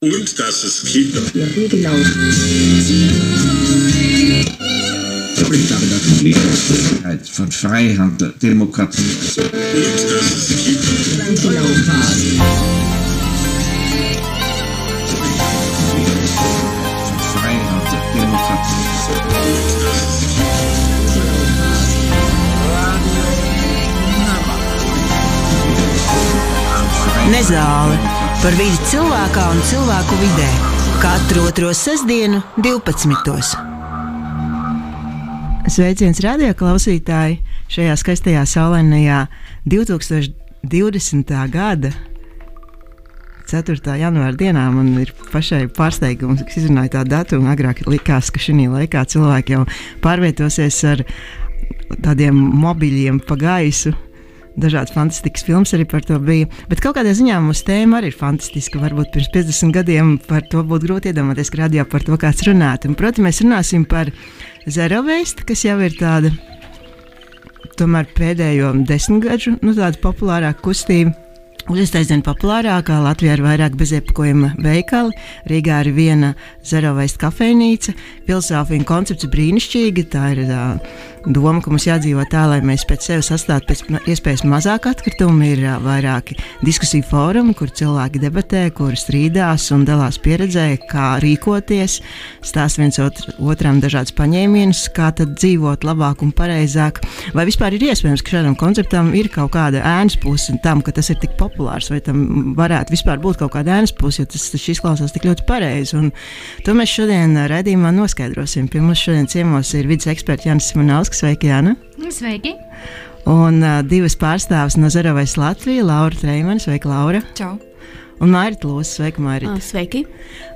Und das ist Kino. Ja, genau. Ich glaube, das Friedensfreiheit, von Freihandel, Demokratie. Und das ist Kino. Genau. Von Freihandel, Demokratie. Und das ist Kino. Nezal. Par vidi cilvēkā un cilvēku vidē. Katru otro sestdienu, 12. Sveiciens radio klausītāji šajā skaistajā saulainajā 2020. gada 4. janvāra dienā man ir pašai pārsteigums, ka izrunāju tādu datumu. Agrāk likās, ka šī laikā cilvēki jau pārvietosies ar tādiem mobiļiem pa gaisu. Dažādas fantastiskas filmas arī par to bija. Bet kādā ziņā mūsu tēma arī ir fantastiska. Varbūt pirms 50 gadiem par to būtu grūti iedomāties, ka radio par to kāds runātu. Un, protams, mēs runāsim par zero waste, kas jau ir tāda tomēr pēdējo desmitgadžu nu, populārāka kustība. Kļūst aizvien populārākā, Latvijā ir vairāk bezepakojuma veikali, Rīgā ir viena zero waste kafejnīca. Filozofija un koncepts brīnišķīgi. Tā ir tā doma, ka mums jādzīvo tā, lai mēs pēc sevis sastāvētu pēc iespējas mazāk atkritumu. Ir vairāki diskusiju fórumi, kur cilvēki debatē, kur strīdās un dalās pieredzē, kā rīkoties, stāsta viens otr, otram dažādas paņēmienus, kā tad dzīvot labāk un pareizāk. Vai vispār ir iespējams, ka šādam konceptam ir kaut kāda ēnas puse tam, ka tas ir tik populārs, vai tam varētu vispār būt kaut kāda ēnas puse, jo tas taču izklausās tik ļoti pareizi. Un to mēs šodien ā, raidījumā noskaidrosim. Pie mums šodien ciemos ir vidas eksperts Jānis Simonovskis. Sveiki, Jāna! Sveiki! Un uh, divas pārstāvis no Zerovais Latvijas, Laura Treimana, sveika, Laura. Čau! Un Mārita Lūsis, sveika, Mārita. Ah, Sveiki!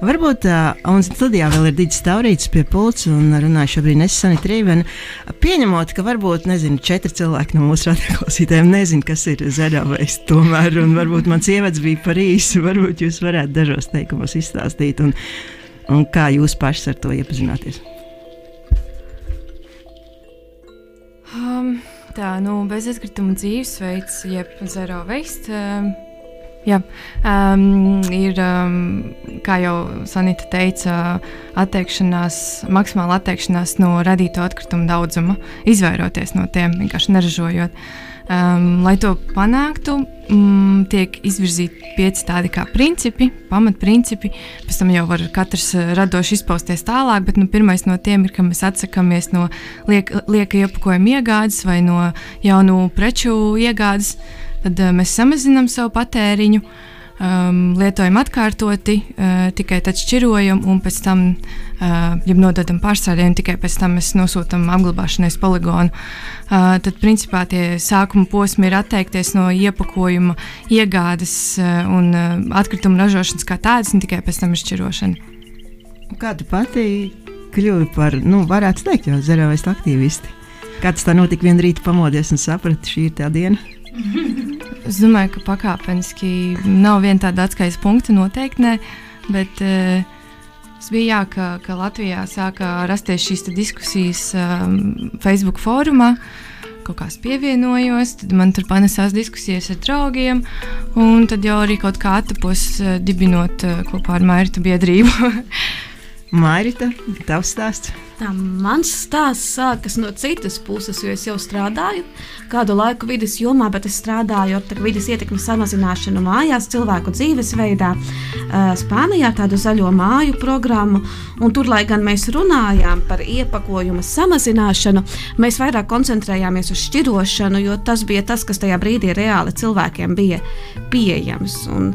Varbūt uh, un studijā vēl ir Digis Taurītis pie pults un runāju šobrīd Nesani Trīvena. Pieņemot, ka varbūt, nezinu, četri cilvēki no mūsu radioklausītājiem nezinu, kas ir Zerovais tomēr, un varbūt mans ievads bija par īsu, varbūt jūs varētu dažos teikumos izstāstīt, un, un kā jūs pašs ar to iepazināties. Tā, nu, bezatkritumu dzīvesveids, jeb zero waste. Um, jā, um, ir, um, kā jau Sanita teica, atteikšanās, maksimāla atteikšanās no radīto atkritumu daudzuma, izvairoties no tiem, vienkārši neražojot. Um, lai to panāktu, mm, tiek izvirzīti pieci tādi kā principi, pamatprincipi. Pēc tam jau var katrs eh, radoši izpausties tālāk, bet nu, pirmais no tiem ir, ka mēs atsakāmies no liek, lieka iepakojuma iegādes vai no jaunu preču iegādes. Tad uh, mēs samazinām savu patēriņu, um, lietojam atkārtoti, uh, tikai tad šķirojam un pēc tam uh, ja nododam pārstrādē, un tikai pēc tam mēs nosūtām apglabāšanai poligonu. Uh, tad, principā, tie sākuma posmi ir atteikties no iepakojuma, iegādes uh, un uh, atkrituma ražošanas kā tādas, un tikai pēc tam ir šķirošana. Kā tu pati kļuvi par, nu, varētu teikt, jau Zerovais aktīvisti? Kā tas tā notika vienā rītā pamodies un saprati, šī ir tā diena? Es domāju, ka pakāpeniski nav viena tāda atskaites punkta noteikti, bet uh, tas bija jā, ka, ka Latvijā sāka rasties šīs diskusijas um, Facebook fórumā. Kaut kā es pievienojos, tad man tur panesās diskusijas ar draugiem, un tad jau arī kaut kā attapos uh, dibinot uh, kopā ar Mairtu biedrību. Mairita, tavs stāsts. Tā, mans stāsts sākas no citas puses, jo es jau strādāju kādu laiku vidas jomā, bet es strādāju ar vidas ietekmes samazināšanu mājās, cilvēku dzīvesveidā, Spānijā tādu zaļo māju programmu. Un tur, lai gan mēs runājām par iepakojuma samazināšanu, mēs vairāk koncentrējāmies uz šķirošanu, jo tas bija tas, kas tajā brīdī reāli cilvēkiem bija pieejams. Un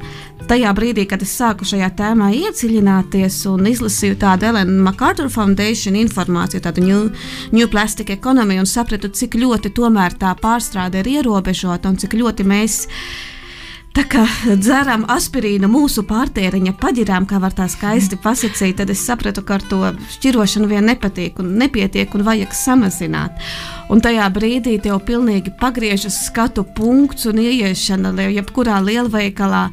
tajā brīdī, kad es sāku šajā tēmā iedziļināties un izlasīju tādu Elena MacArthur Foundation informāciju, tādu New, new Plastic Economy, un sapratu, cik ļoti tomēr tā pārstrāde ir ierobežota un cik ļoti mēs. Tā kā dzeram aspirīnu mūsu pārtēriņa paģirām, kā var tā skaisti pasakīt, tad es sapratu, ka ar to šķirošanu vien nepatīk un nepietiek un vajag samazināt. Un tajā brīdī tev pilnīgi pagriežas skatu punkts un ieiešana jebkurā lielveikalā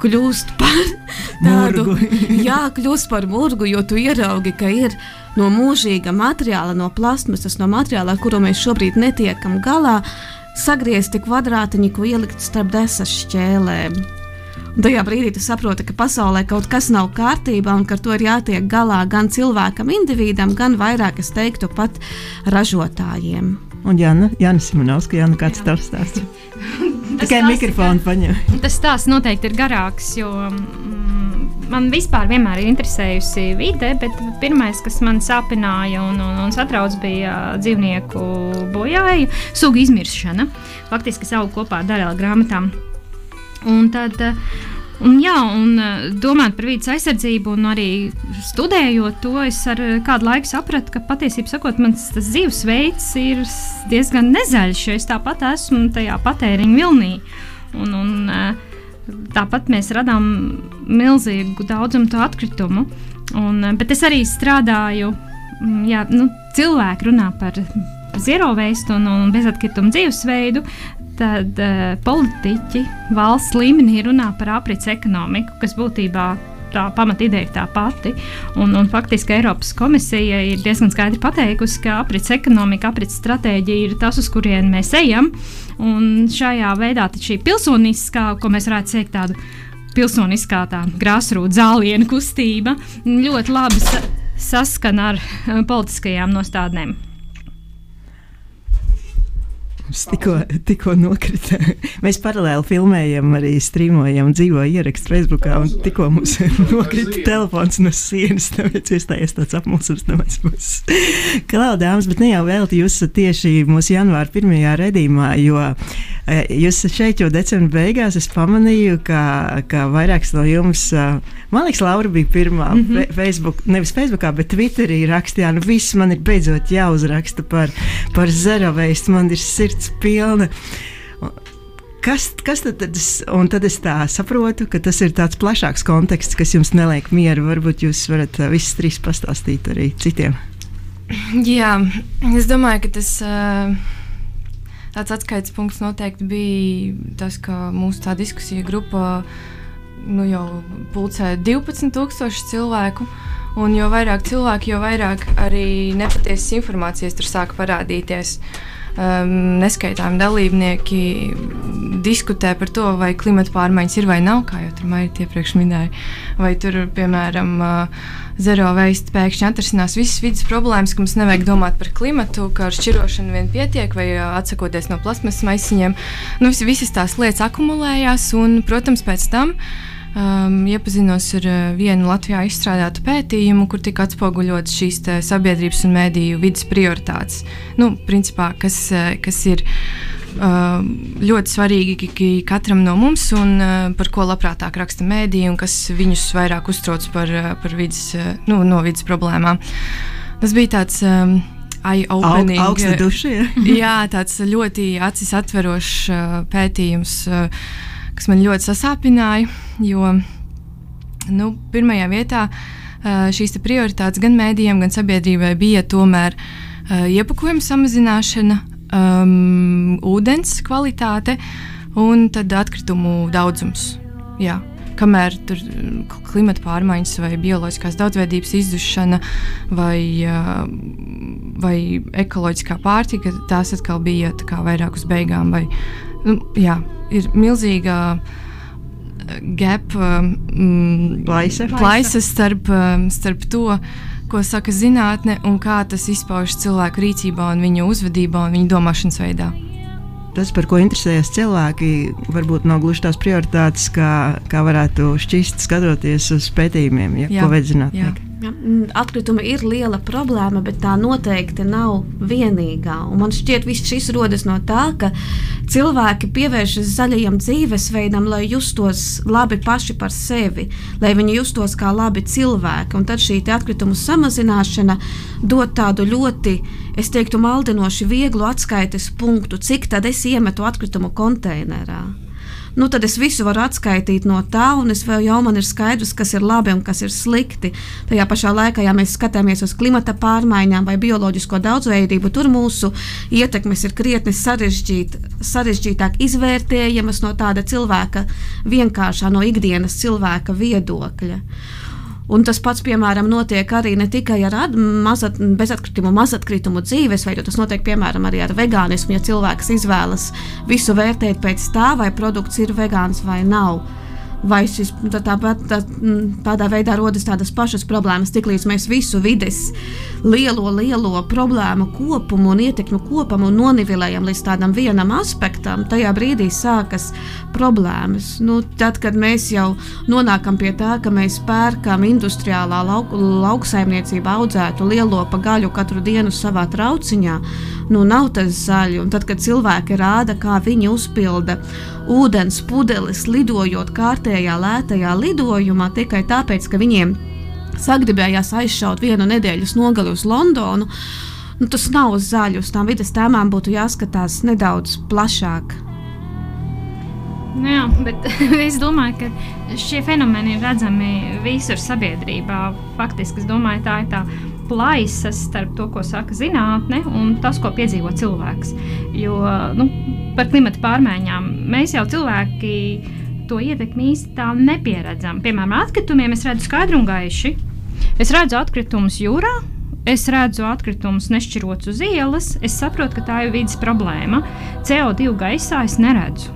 kļūst par tādu jā, kļūst par murgu, jo tu ieraugi, ka ir no mūžīga materiāla, no plasmasas, no materiāla, ar kuru mēs šobrīd netiekam galā, sagriezti kvadrātiņi, ko ielikt starp desas šķēlēm. Un tajā brīdī tu saproti, ka pasaulē kaut kas nav kārtībā un ka ar to ir jātiek galā gan cilvēkam, individam, gan vairāk, es teiktu, pat ražotājiem. Un Jāna, Jāna Simonovska, Jāna, kāds tavs stāsts? Tikai mikrofonu paņem. Tas stāsts noteikti ir garāks, jo mm, man vispār vienmēr ir interesējusi vide, bet pirmais, kas man sāpināja un, un, un satrauc, bija dzīvnieku bojāja, sugu izmiršana. Faktiski es augu kopā ar Darēla grāmatām. Un tad uh, Un, jā, un eh, domājot par vidas aizsardzību, un arī studējot to, es ar eh, kādu laiku sapratu, ka patiesībā mans dzīvesveids ir diezgan nezaļš, jo es tāpat esmu tajā patēriņa vilnī. Un, un, eh, tāpat mēs radām milzīgu daudzumu to atkritumu. Un, bet es arī strādāju, jā, nu, cilvēki runā par zero waste un, un bezatkritumu dzīvesveidu, tad uh, politiķi valsts līmenī runā par aprits ekonomiku, kas būtībā tā pamatīdeja ir tā pati. Un, un faktiski Eiropas komisija ir diezgan skaidri pateikusi, ka aprits ekonomika, aprits stratēģija ir tas, uz kurien mēs ejam. Un šajā veidā šī pilsoniskā, ko mēs varētu teikt, tādu pilsoniskā tā grāsrūta zālienu kustība ļoti labi sa saskana ar uh, politiskajām nostādnēm. Mums tikko, tikko nokrita. Mēs paralēli filmējam, arī strīmojam dzīvo ierakstu Facebookā, un tikko mums nokrita telefons no sienas, tāpēc iestājies tāds apmulsums no manas puses. Klaudāms, bet ne jau vēl jūs esat tieši mūsu janvāra pirmajā redzīmā, jo e, jūs šeit jau decembra beigās, es pamanīju, ka, ka vairāks no jums, man liekas, Laura bija pirmā mm -hmm. Facebook, nevis Facebookā, bet Twitterī rakstījā, nu viss man ir beidzot jāuzraksta par, par zero waste, man ir sirds sirds pilna. Kas, kas tad, tad es, tad es tā saprotu, ka tas ir tāds plašāks konteksts, kas jums neliek mieru. Varbūt jūs varat uh, visus trīs pastāstīt arī citiem. Jā, es domāju, ka tas uh, tāds atskaites punkts noteikti bija tas, ka mūsu tā diskusija grupa nu, jau pulcē 12,000 cilvēku. Un jo vairāk cilvēku, jo vairāk arī nepatiesas informācijas tur sāk parādīties. Uh, um, neskaitāmi dalībnieki diskutē par to, vai klimata pārmaiņas ir vai nav, kā jau tur Maija iepriekš minēja. Vai tur, piemēram, uh, zero veist pēkšņi atrisinās visas vidas problēmas, ka mums nevajag domāt par klimatu, ka ar šķirošanu vien pietiek, vai uh, atsakoties no plasmasas maisiņiem. Nu, visas tās lietas akumulējās, un, protams, pēc tam um, iepazinos ar uh, vienu Latvijā izstrādātu pētījumu, kur tika atspoguļotas šīs sabiedrības un mēdīju vidas prioritātes. Nu, principā, kas, uh, kas ir uh, ļoti svarīgi katram no mums un uh, par ko labprātāk raksta mēdīji un kas viņus vairāk uztrauc par, par vidas, nu, no vidas problēmām. Tas bija tāds. Um, Eye-opening. Aug, jā, tāds ļoti acis atverošs pētījums. Uh, kas man ļoti sasāpināja, jo nu, pirmajā vietā šīs prioritātes gan mēdījiem, gan sabiedrībai bija tomēr iepakojuma samazināšana, um, ūdens kvalitāte un atkritumu daudzums. Jā. Kamēr tur klimata pārmaiņas vai bioloģiskās daudzveidības izzušana vai, vai ekoloģiskā pārtika, tās atkal bija vairāk uz beigām. Vai, nu, jā, ir milzīga eh, gap, um, plaisa. plaisa starp, um, starp to, ko saka zinātne un kā tas izpaužas cilvēku rīcībā, un viņu uzvedībā un viņu domāšanas veidā. Tas, par ko interesējas cilvēki, varbūt nav gluži tās prioritātes, kā, kā varētu šķist skatoties uz pētījumiem, ja, jā, ko zinātnieki. Ja, mm, atkritumi ir liela problēma, bet tā noteikti nav vienīgā. Un man šķiet, ka šis rodas no tā, ka cilvēki pievēršas zaļajam dzīvesveidam, lai justos labi paši par sevi, lai viņi justos kā labi cilvēki. Un tad šī atkritumu samazināšana dod tādu ļoti, es teiktu, maldinoši vieglu atskaites punktu, cik tad es iemetu atkritumu konteinerā nu, tad es visu varu atskaitīt no tā, un es vēl jau man ir skaidrs, kas ir labi un kas ir slikti. Tajā pašā laikā, ja mēs skatāmies uz klimata pārmaiņām vai bioloģisko daudzveidību, tur mūsu ietekmes ir krietni sarežģīt, sarežģītāk izvērtējamas no tāda cilvēka vienkāršā, no ikdienas cilvēka viedokļa. Un tas pats, piemēram, notiek arī ne tikai ar mazat, bezatkritumu, mazatkritumu dzīvesveidu, tas notiek piemēram arī ar vegānismu. Ja cilvēks izvēlas visu vērtēt pēc tā, vai produkts ir vegāns vai nav, vai šis, tā, tāpat tā, mm, tādā veidā rodas tādas pašas problēmas, tiklīdz mēs visu vides lielo, lielo problēmu kopumu un ietekmi kopumu nonivelējam līdz tādam vienam aspektam, tajā brīdī sākas problēmas. Nu, tad, kad mēs jau nonākam pie tā, ka mēs pērkam industriālā lauk, lauksaimniecībā audzētu lielo pagaļu katru dienu savā trauciņā, nu nav tas zaļi. Un tad, kad cilvēki rāda, kā viņi uzpilda ūdens pudeles, lidojot kārtējā lētajā lidojumā, tikai tāpēc, ka viņiem sagribējās aizšaut vienu nedēļas nogali uz Londonu. Nu, tas nav uz zaļu, uz tām vidas tēmām būtu jāskatās nedaudz plašāk. Nu jā, bet es domāju, ka šie fenomeni ir redzami visur sabiedrībā. Faktiski es domāju, tā ir tā plaisa starp to, ko saka zinātne, un tas, ko piedzīvo cilvēks. Jo nu, par klimata pārmaiņām mēs jau cilvēki to ietekmi īsti tā nepieredzam. Piemēram, atkritumiem es redzu skaidru un gaiši. Es redzu atkritumus jūrā, es redzu atkritumus nešķirots uz ielas, es saprotu, ka tā ir vidas problēma. CO2 gaisā es neredzu.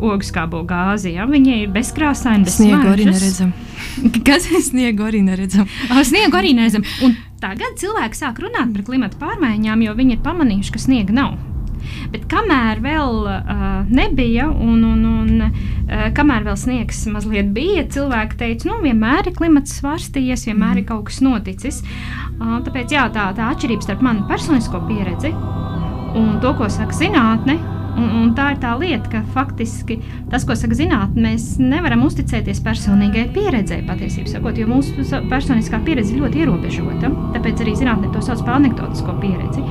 Ogskābo gāzi, ja viņi ir bezkrāsaini, bez Sniegu arī neredzam. Kas ir sniegu arī neredzam? Ah, Sniegu arī nezinu. Un tagad cilvēki sāk runāt par klimatu pārmaiņām, jo viņi ir pamanījuši, ka sniega nav. Bet kamēr vēl uh, nebija, un, un, un uh, kamēr vēl sniegs mazliet bija, cilvēki teica, nu, vienmēr ir klimats svārstījies, vienmēr ir kaut kas noticis. Uh, tāpēc jā, tā, tā atšķirība starp manu personisko pieredzi un to, ko saka zinātne. Un, un tā ir tā lieta, ka faktiski tas, ko saka zinātnē, mēs nevaram uzticēties personīgai pieredzei patiesībā, sakot, jo mūsu personiskā pieredze ir ļoti ierobežota. Tāpēc arī zinātnē to sauc par anekdotisko pieredzi.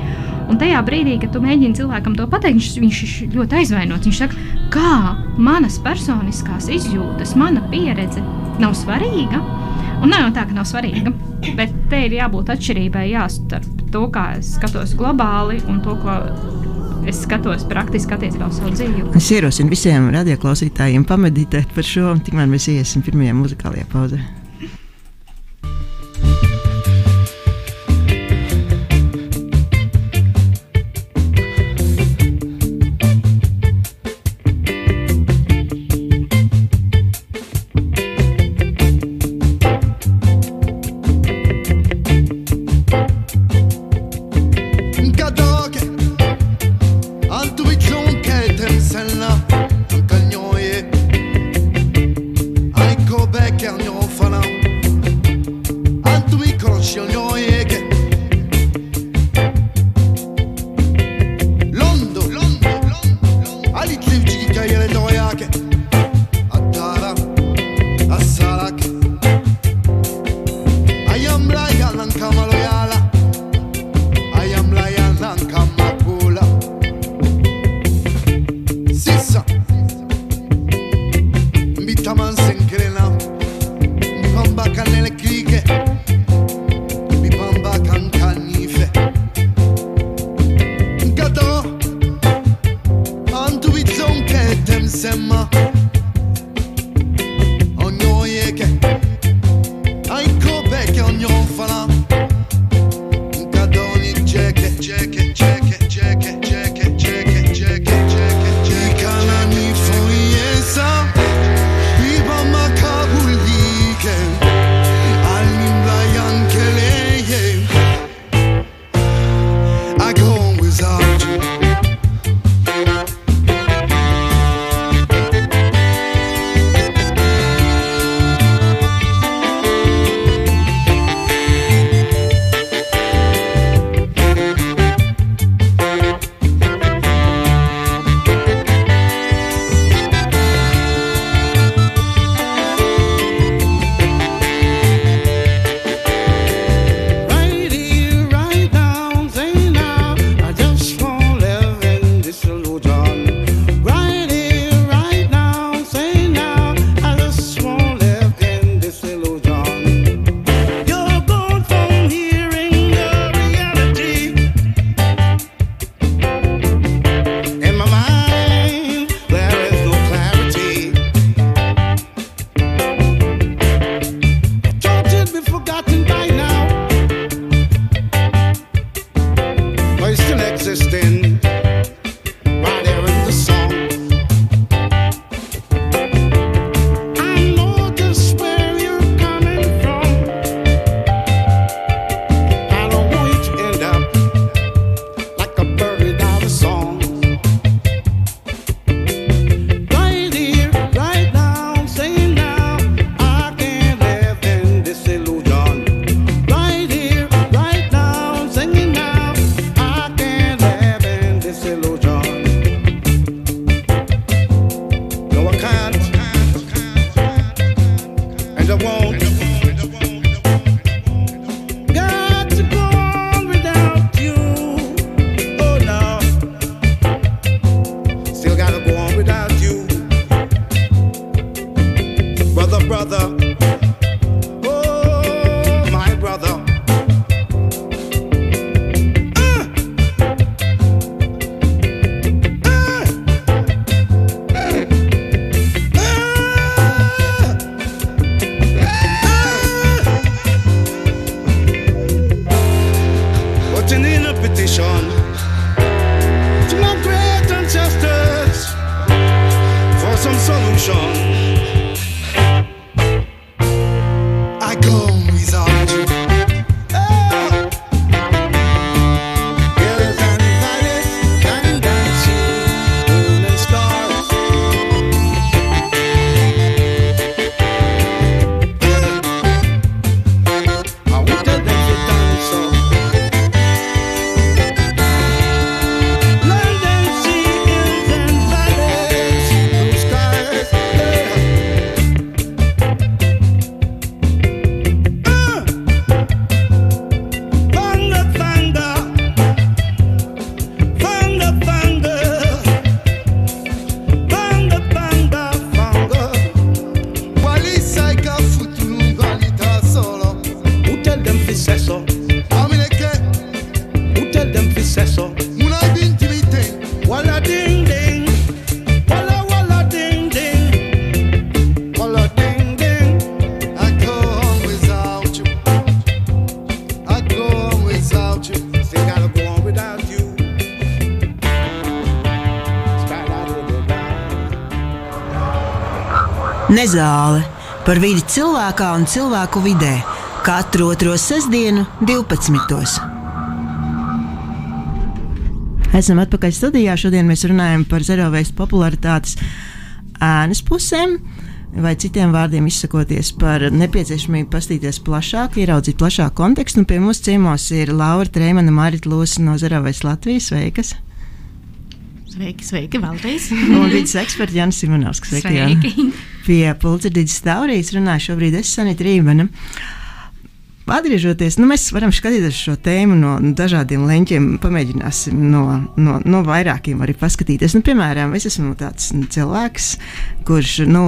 Un tajā brīdī, kad tu mēģini cilvēkam to pateikt, viņš, viņš ir ļoti aizvainots. Viņš saka, kā manas personiskās izjūtas, mana pieredze nav svarīga. Un nav jau tā, ka nav svarīga, bet te ir jābūt atšķirībai starp to, kā es skatos globāli un to, ko es skatos praktiski attiecībā uz savu dzīvi. Es ierosinu visiem radioklausītājiem pameditēt par šo, un tikmēr mēs iesim pirmajā muzikālajā pauzē. Down. Nezāle par vidi cilvēkā un cilvēku vidē katru otro sestdienu, 12. Esam atpakaļ studijā. Šodien mēs runājam par zerovēstu popularitātes ēnas pusēm. Vai citiem vārdiem izsakoties par nepieciešamību pastīties plašāk, ieraudzīt plašāku kontekstu. Un pie mums ciemos ir Laura Trēmana, Marita Lūsa no Zerovēs Latvijas. Sveikas! Sveiki, sveiki, vēlreiz. Un vidas eksperts Jānis Simonovskis. Sveiki! Sveiki. Pie pulcerdīdzes taurijas runāju šobrīd es Sanita Rībana. Atgriežoties, nu, mēs varam skatīties šo tēmu no dažādiem leņķiem, pamēģināsim no, no, no vairākiem arī paskatīties. Nu, piemēram, es esmu tāds nu, cilvēks, kurš nu,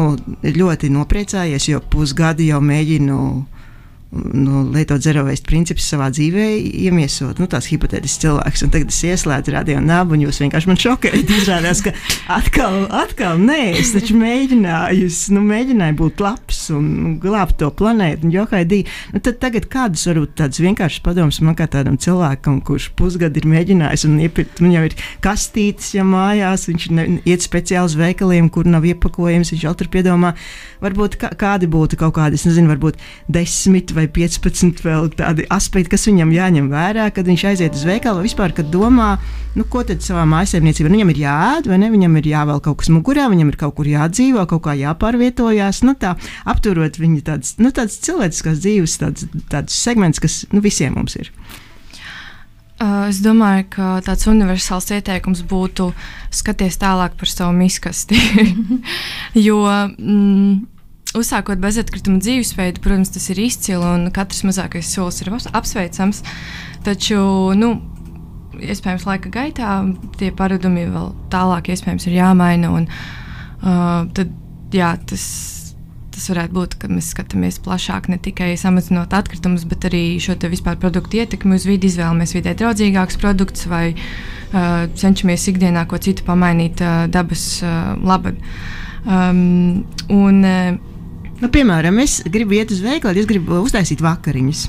ļoti nopriecājies, jo pusgadu jau mēģinu nu, lietot zero waste principus savā dzīvē, iemiesot nu, tās hipotētisks cilvēks. Un tagad es ieslēdzu radio nabu, un jūs vienkārši man šokējat. Izrādās, ka atkal, atkal nē, es taču mēģināju, es, nu, mēģināju būt labs un glābt to planētu. Un, johaidī, nu, tad tagad kādus varbūt tādus vienkāršus padomus man kā tādam cilvēkam, kurš pusgadu ir mēģinājis un iepirkt, man jau ir kastītes jau mājās, viņš ne, iet speciāli uz veikaliem, kur nav iepakojums, viņš jau tur piedomā, varbūt kā, kādi būtu kaut kādi, es nezinu, varbūt desmit vai 15 vēl tādi aspekti, kas viņam jāņem vērā, kad viņš aiziet uz veikalu, vai vispār, kad domā, nu, ko tad savā mājsaimniecībā nu, viņam ir jāēd, vai ne, viņam ir jāvēl kaut kas mugurā, viņam ir kaut kur jādzīvo, kaut kā jāpārvietojās, nu, tā apturot viņa tādas, nu, tādas cilvēciskās dzīves, tādas, tādas segments, kas, nu, visiem mums ir. Uh, es domāju, ka tāds universāls ieteikums būtu skaties tālāk par savu miskasti. jo mm, uzsākot bezatkrituma dzīvesveidu, protams, tas ir izcili un katrs mazākais solis ir aps- apsveicams. Taču, nu, iespējams, laika gaitā tie paradumi vēl tālāk ir jāmaina. Un, uh, tad, jā, tas, tas varētu būt, ka mēs skatāmies plašāk, ne tikai samazinot atkritumus, bet arī šo vispār produktu ietekmi uz vidi, izvēlamies vidē draudzīgākus produktus vai uh, cenšamies ikdienā ko citu pamainīt uh, dabas uh, labad. Um, un, uh, Nu, piemēram, es gribu iet uz veikalu, es gribu uztaisīt vakariņas.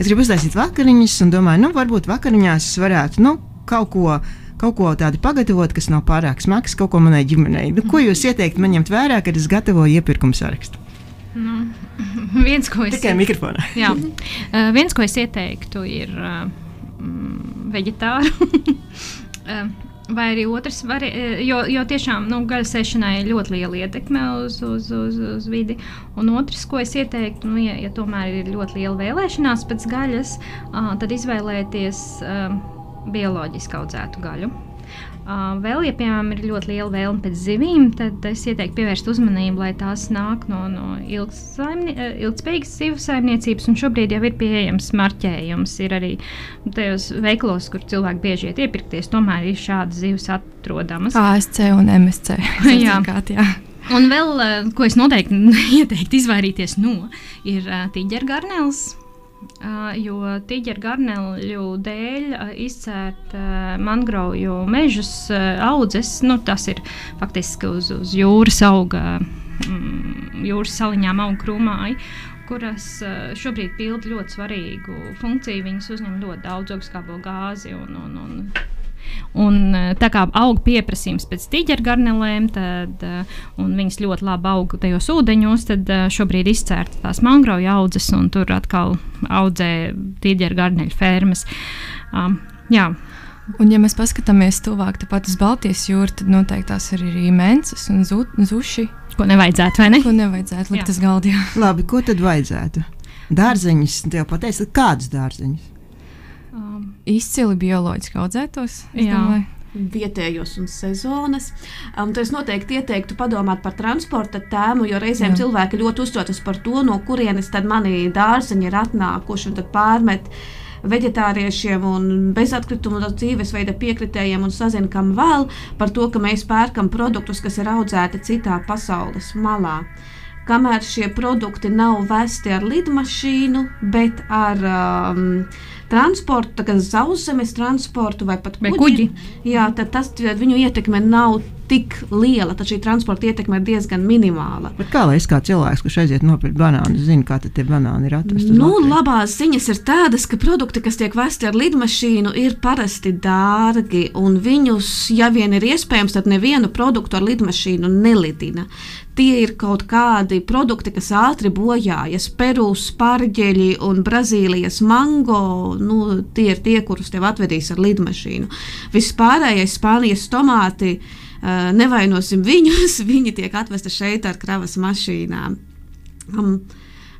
Es gribu uztaisīt vakariņas un domāju, nu, varbūt vakariņās es varētu nu, kaut ko. Kaut ko tādu pagatavot, kas nav pārāk smags, kaut ko manai ģimenei. Nu, ko jūs ieteiktu man ņemt vērā, kad es gatavoju iepirkuma sarakstu? Nu, viens, ko es, Tikai mikrofonā. jā, uh, viens, ko es ieteiktu, ir uh, mm, vegetāru. Uh, Vai arī otrs, var, eh, jo, jo tiešām nu, gaļas ēšanai ir ļoti liela ietekme uz, uz, uz, uz vidi. Un otrs, ko es ieteiktu, nu, ja, ja tomēr ir ļoti liela vēlēšanās pēc gaļas, uh, tad izvēlēties uh, bioloģiski audzētu gaļu. Vēl, ja piemēram ir ļoti liela vēlme pēc zivīm, tad es ieteiktu pievērst uzmanību, lai tās nāk no, no ilgspējīgas zivu saimniecības. un Šobrīd jau ir pieejams marķējums. Ir arī tajos veiklos, kur cilvēki bieži iet iepirkties, tomēr ir šādas zivs atrodamas. ASC un MSC. Jā. certifikāti, jā. Un vēl, ko es noteikti ieteiktu izvairīties no, ir tīģergarnēls. Uh, jo tīģeru garneļu dēļ izcērt mangrovu mežus audzes, nu, tas ir faktiski uz, uz jūras auga, mm, jūras saliņām auga krūmāji, kuras šobrīd pilda ļoti svarīgu funkciju. Viņas uzņem ļoti daudz augstskābo gāzi un, un, un Un, eh, tā kā aug pieprasījums pēc tīģergarnelēm, tad uh, viņas ļoti labi aug tajos ūdeņos, tad uh, šobrīd izcērta tās mangrovu audzes, un tur atkal audzē tīģergarneļu fermas. Um, jā. Un, ja mēs paskatāmies tuvāk tepat uz Baltijas jūru, tad noteikti tās ir arī mēnesis un zu, zuši. Ko nevajadzētu, vai ne? Ko nevajadzētu likt uz galda. Labi, ko tad vajadzētu? Dārzeņus, tev pateiks, kādus dārzeņus? Um, izcili bioloģiski audzētos. Vietējos un sezonas. Um, es noteikti ieteiktu padomāt par transporta tēmu, jo reizēm Jā. cilvēki ļoti uztraucas par to, no kurienes tad mani dārzeņi ir atnākuši un pārmet vegetāriešiem un bezatkritumu dzīvesveida piekritējiem un sazina, kam vēl par to, ka mēs pērkam produktus, kas ir audzēti citā pasaules malā. Kamēr šie produkti nav vesti ar lidmašīnu, bet ar um, transportu, gan sauszemes transportu vai pat kuģi. kuģi. Jā, tad tas viņu ietekme nav tik liela, tad šī transporta ietekme ir diezgan minimāla. Bet kā lai es kā cilvēks, kurš aiziet nopirkt banānu, zinu, kā tie banāni ir atrasti? Nu, labās ziņas ir tādas, ka produkti, kas tiek vesti ar lidmašīnu, ir parasti dārgi, un viņus, ja vien ir iespējams, tad nevienu produktu ar lidmašīnu nelidina tie ir kaut kādi produkti, kas ātri bojājas. Peru spārģeļi un Brazīlijas mango, nu, tie ir tie, kurus tev atvedīs ar lidmašīnu. Vispārējais Spānijas tomāti, uh, nevainosim viņus, viņi tiek atvesti šeit ar kravas mašīnām. Um,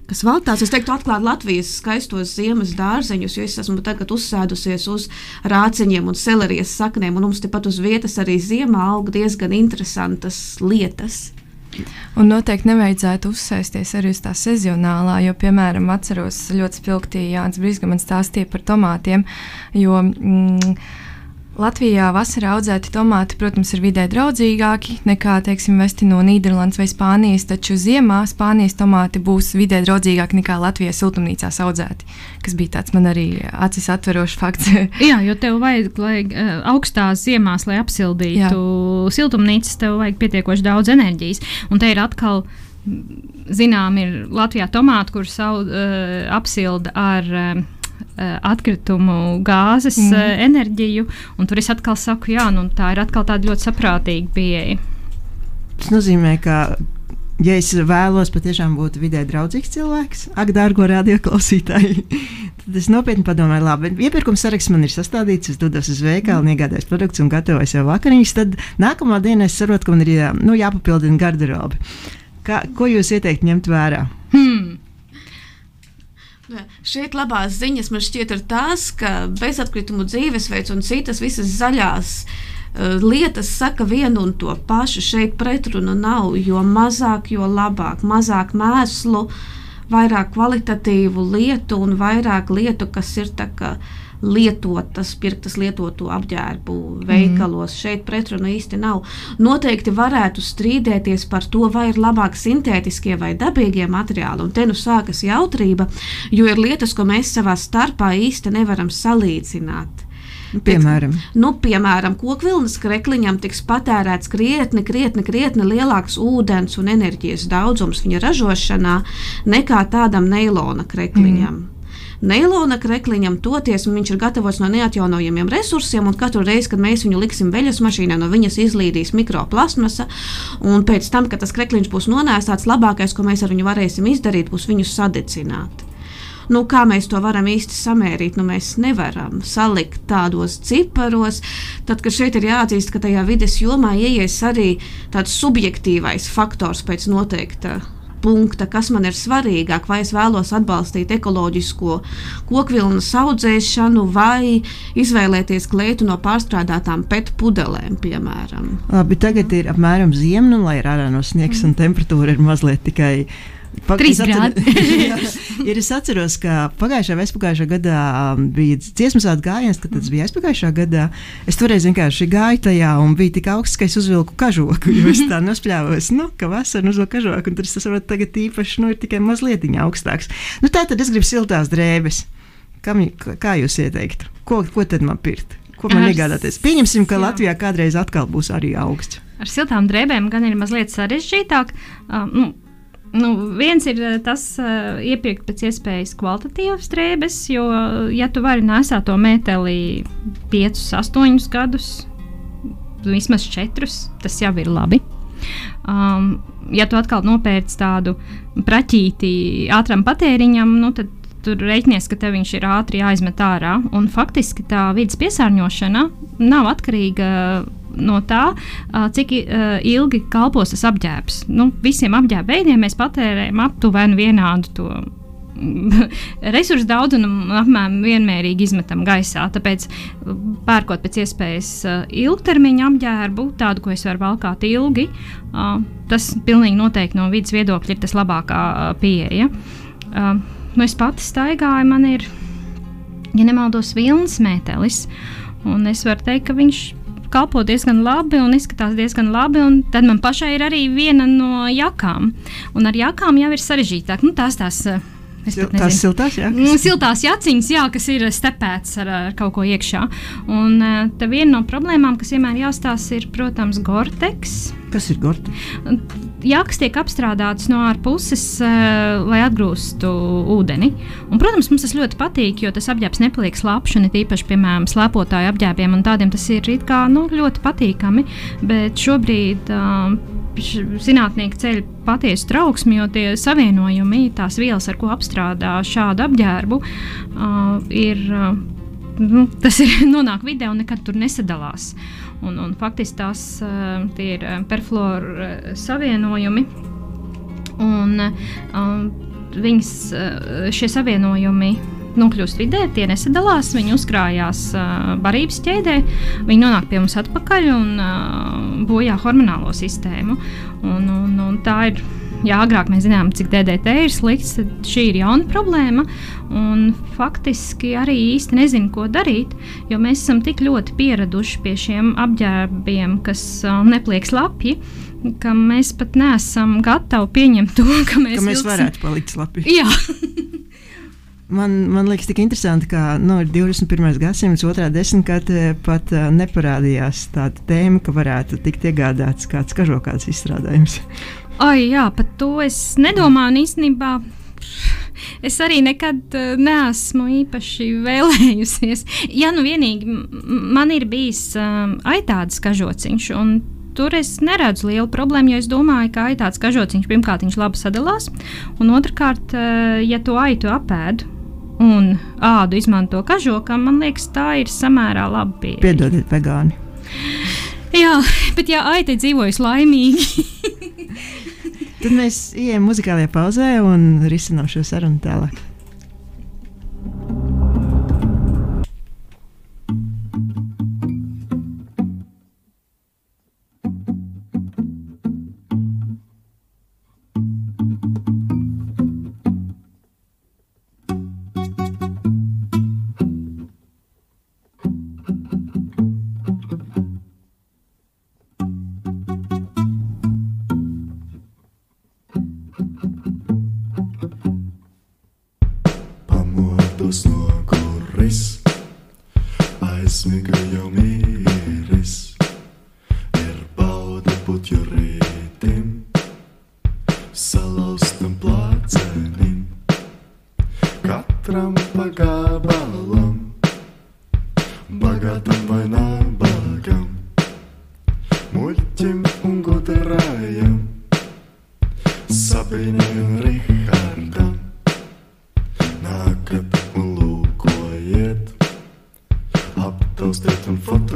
kas vēl tāds, es teiktu, atklāt Latvijas skaistos ziemas dārzeņus, jo es esmu tagad uzsēdusies uz rāciņiem un selerijas saknēm, un mums tepat uz vietas arī ziemā aug diezgan interesantas lietas. Un noteikti nevajadzētu uzsēsties arī uz tā sezonālā, jo, piemēram, atceros ļoti spilgti Jānis Brīsgamans stāstīja par tomātiem, jo mm, Latvijā vasarā audzēti tomāti, protams, ir vidē draudzīgāki nekā, teiksim, vesti no Nīderlandes vai Spānijas, taču ziemā Spānijas tomāti būs vidē draudzīgāki nekā Latvijas siltumnīcās audzēti, kas bija tāds man arī acis atverošs fakts. Jā, jo tev vajag, lai uh, augstās ziemās, lai apsildītu Jā. siltumnīcas, tev vajag pietiekoši daudz enerģijas. Un te ir atkal zinām, ir Latvijā tomāti, kurus uh, apsilda ar uh, Eh, atkritumu gāzes mm. enerģiju. Tur es atkal saku, jā, nu, tā ir atkal tāda ļoti saprātīga pieeja. Tas nozīmē, ka ja es vēlos patiešām būt vidē draudzīgs cilvēks, ak, dārgo radioklausītāji, tad es nopietni padomāju, labi, iepirkuma saraksts man ir sastādīts, es dodos uz veikalu, mm. iegādājos produktus un gatavoju sev vakariņas. Tad nākamā dienā es saprotu, ka man ir jā, nu, jāpapildina garderobe. Kā, ko jūs ieteiktu ņemt vērā? Hmm. Šeit labās ziņas man šķiet ir tās, ka bezatkritumu dzīvesveids un citas visas zaļās uh, lietas saka vienu un to pašu. Šeit pretrunu nav, jo mazāk, jo labāk, mazāk mēslu, vairāk kvalitatīvu lietu un vairāk lietu, kas ir tā kā lietotas, pirktas lietotu apģērbu veikalos. Mm. Šeit pretruna īsti nav. Noteikti varētu strīdēties par to, vai ir labāk sintētiskie vai dabīgie materiāli. Un te nu sākas jautrība, jo ir lietas, ko mēs savā starpā īsti nevaram salīdzināt. Piemēram, nu, piemēram kokvilnas krekliņam tiks patērēts krietni, krietni, krietni lielāks ūdens un enerģijas daudzums viņa ražošanā nekā tādam neilona krekliņam. Mm. Neilona krekliņam toties, viņš ir gatavots no neatjaunojamiem resursiem, un katru reizi, kad mēs viņu liksim veļas mašīnā, no viņas izlīdīs mikroplasmasa, un pēc tam, kad tas krekliņš būs nonēsāts, labākais, ko mēs ar viņu varēsim izdarīt, būs viņu sadedzināt. Nu, kā mēs to varam īsti samērīt? Nu, mēs nevaram salikt tādos ciparos. Tad, kad šeit ir jāatzīst, ka tajā vides jomā ieies arī tāds subjektīvais faktors pēc noteikta punkta, kas man ir svarīgāk, vai es vēlos atbalstīt ekoloģisko kokvilnu audzēšanu, vai izvēlēties kleitu no pārstrādātām pet pudelēm, piemēram. Labi, tagad ir apmēram ziema, nu, lai ir ārā no sniegs un temperatūra ir mazliet tikai Trīs grādi. Ir, es atceros, ka pagājušā vai aizpagājušā gadā um, bija dziesmu svētku gājiens, kad tas bija aizpagājušā gadā. Es toreiz vienkārši gāju tajā un bija tik augsts, ka es uzvilku kažoku. Jo es tā nospļāvos, nu, ka vasarā uzvilku kažoku, un tur tas varbūt tagad īpaši nu, ir tikai mazliet augstāks. Nu, tā tad es gribu siltās drēbes. Kam, kā jūs ieteiktu? Ko, ko tad man pirkt? Ko man Ar iegādāties? Pieņemsim, ka jā. Latvijā kādreiz atkal būs arī augsts. Ar siltām drēbēm gan ir mazliet sarežģītāk. Um, nu, Nu, viens ir uh, tas, uh, iepirkt pēc iespējas kvalitatīvas drēbes, jo, ja tu vari nesāt to mēteli 5, 8 gadus, vismaz 4, tas jau ir labi. Um, ja tu atkal nopērci tādu praķīti ātram patēriņam, nu, tad tur rēķinies, ka tev viņš ir ātri jāizmet ārā. Un faktiski tā vidas piesārņošana nav atkarīga no tā, cik ilgi kalpos tas apģērbs. Nu, visiem apģērba veidiem mēs patērējam aptuveni vienādu to resursu daudzumu apmēram vienmērīgi izmetam gaisā. Tāpēc, pērkot pēc iespējas ilgtermiņa apģērbu, tādu, ko es varu valkāt ilgi, tas pilnīgi noteikti no vidas viedokļa ir tas labākā pieeja. Nu, es pati staigāju, man ir, ja nemaldos, vilnas mētelis. Un es varu teikt, ka viņš kalpo diezgan labi un izskatās diezgan labi. un Tad man pašai ir arī viena no jakām. Un ar jakām jau ir sarežģītāk. Nu, tās tās. eh, Tās siltās, jā. Mm, Siltās jaciņas, jā, kas ir stepēts ar, ar kaut ko iekšā. Un eh, te viena no problēmām, kas vienmēr jāstāsta, ir, protams, Gorteks. Kas ir gorti? Jākas tiek apstrādātas no ārpuses, uh, lai atgūstu ūdeni. Un, protams, mums tas ļoti patīk, jo tas apģērbs nepaliek slapjš, un it īpaši, piemēram, slēpotāju apģērbiem un tādiem tas ir kā, nu, ļoti patīkami. Bet šobrīd uh, zinātnieki ceļ patiesu trauksmi, jo tie savienojumi, tās vielas, ar ko apstrādā šādu apģērbu, uh, ir. Uh, nu, tas ir nonāk vidē un nekad tur nesadalās. Un, un faktiski tās tie ir uh, perfluoru uh, savienojumi. Un, um, viņas, šie savienojumi nokļūst vidē, tie nesadalās, viņi uzkrājās uh, barības ķēdē, viņi nonāk pie mums atpakaļ un uh, bojā hormonālo sistēmu. Un, un, un tā ir. Jā, agrāk mēs zinājām, cik DDT ir slikts, tad šī ir jauna problēma. Faktiski arī īsti nezinu, ko darīt, jo mēs esam tik ļoti pieraduši pie šiem apģērbiem, kas uh, nepliek slapji, ka mēs pat neesam gatavi pieņemt to, ka mēs, Ka mēs vilksim- varētu palikt slapi. Jā, Man, man liekas, tik interesanti, ka nu, ir 21. gadsimts, otrā desmitgadē pat uh, neparādījās tāda tēma, ka varētu tikt iegādāts kāds kažokāds izstrādājums. Ai, jā, par to es nedomāju. un Īstenībā es arī nekad uh, neesmu īpaši vēlējusies. Ja nu vienīgi man ir bijis um, aitāds kažociņš. un Tur es neredzu lielu problēmu, jo es domāju, ka aitāds kažociņš pirmkārt viņš labi sadalās, un otrkārt, uh, ja to aitu apēdu un ādu izmanto kažokam, man liekas, tā ir samērā laba pieeja. Piedodiet, vegāni. Jā, bet ja aita ir dzīvojusi laimīgi, Tad mēs ejam muzikālajā pauzē un risinām šo sarunu tālāk.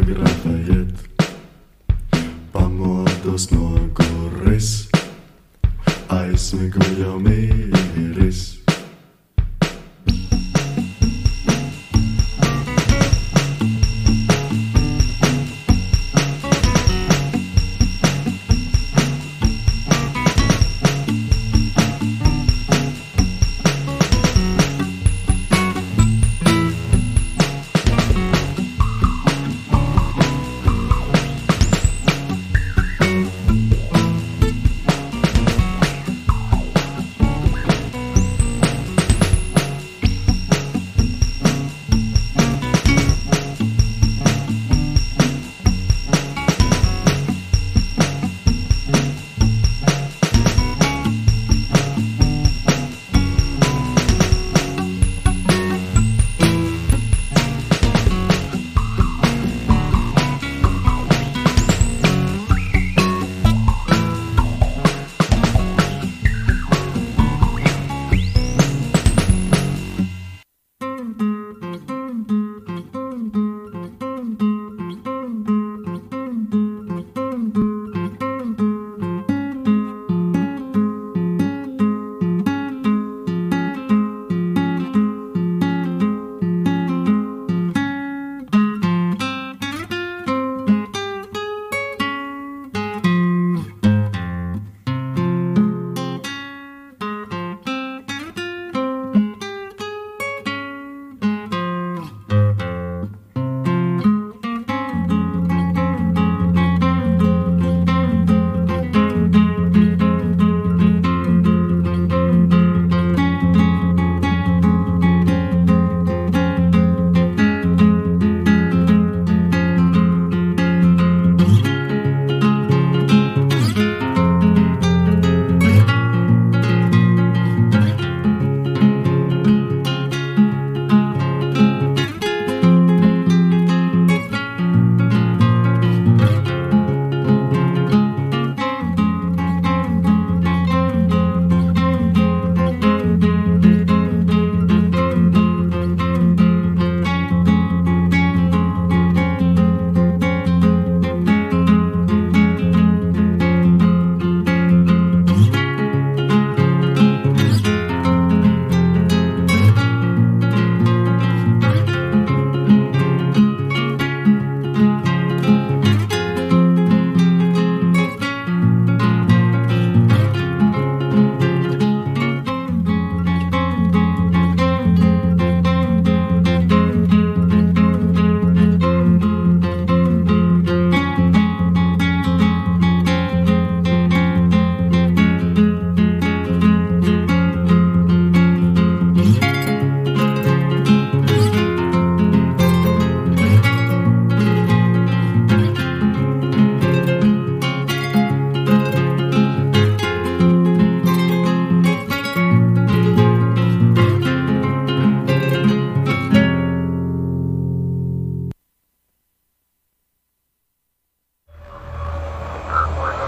pirata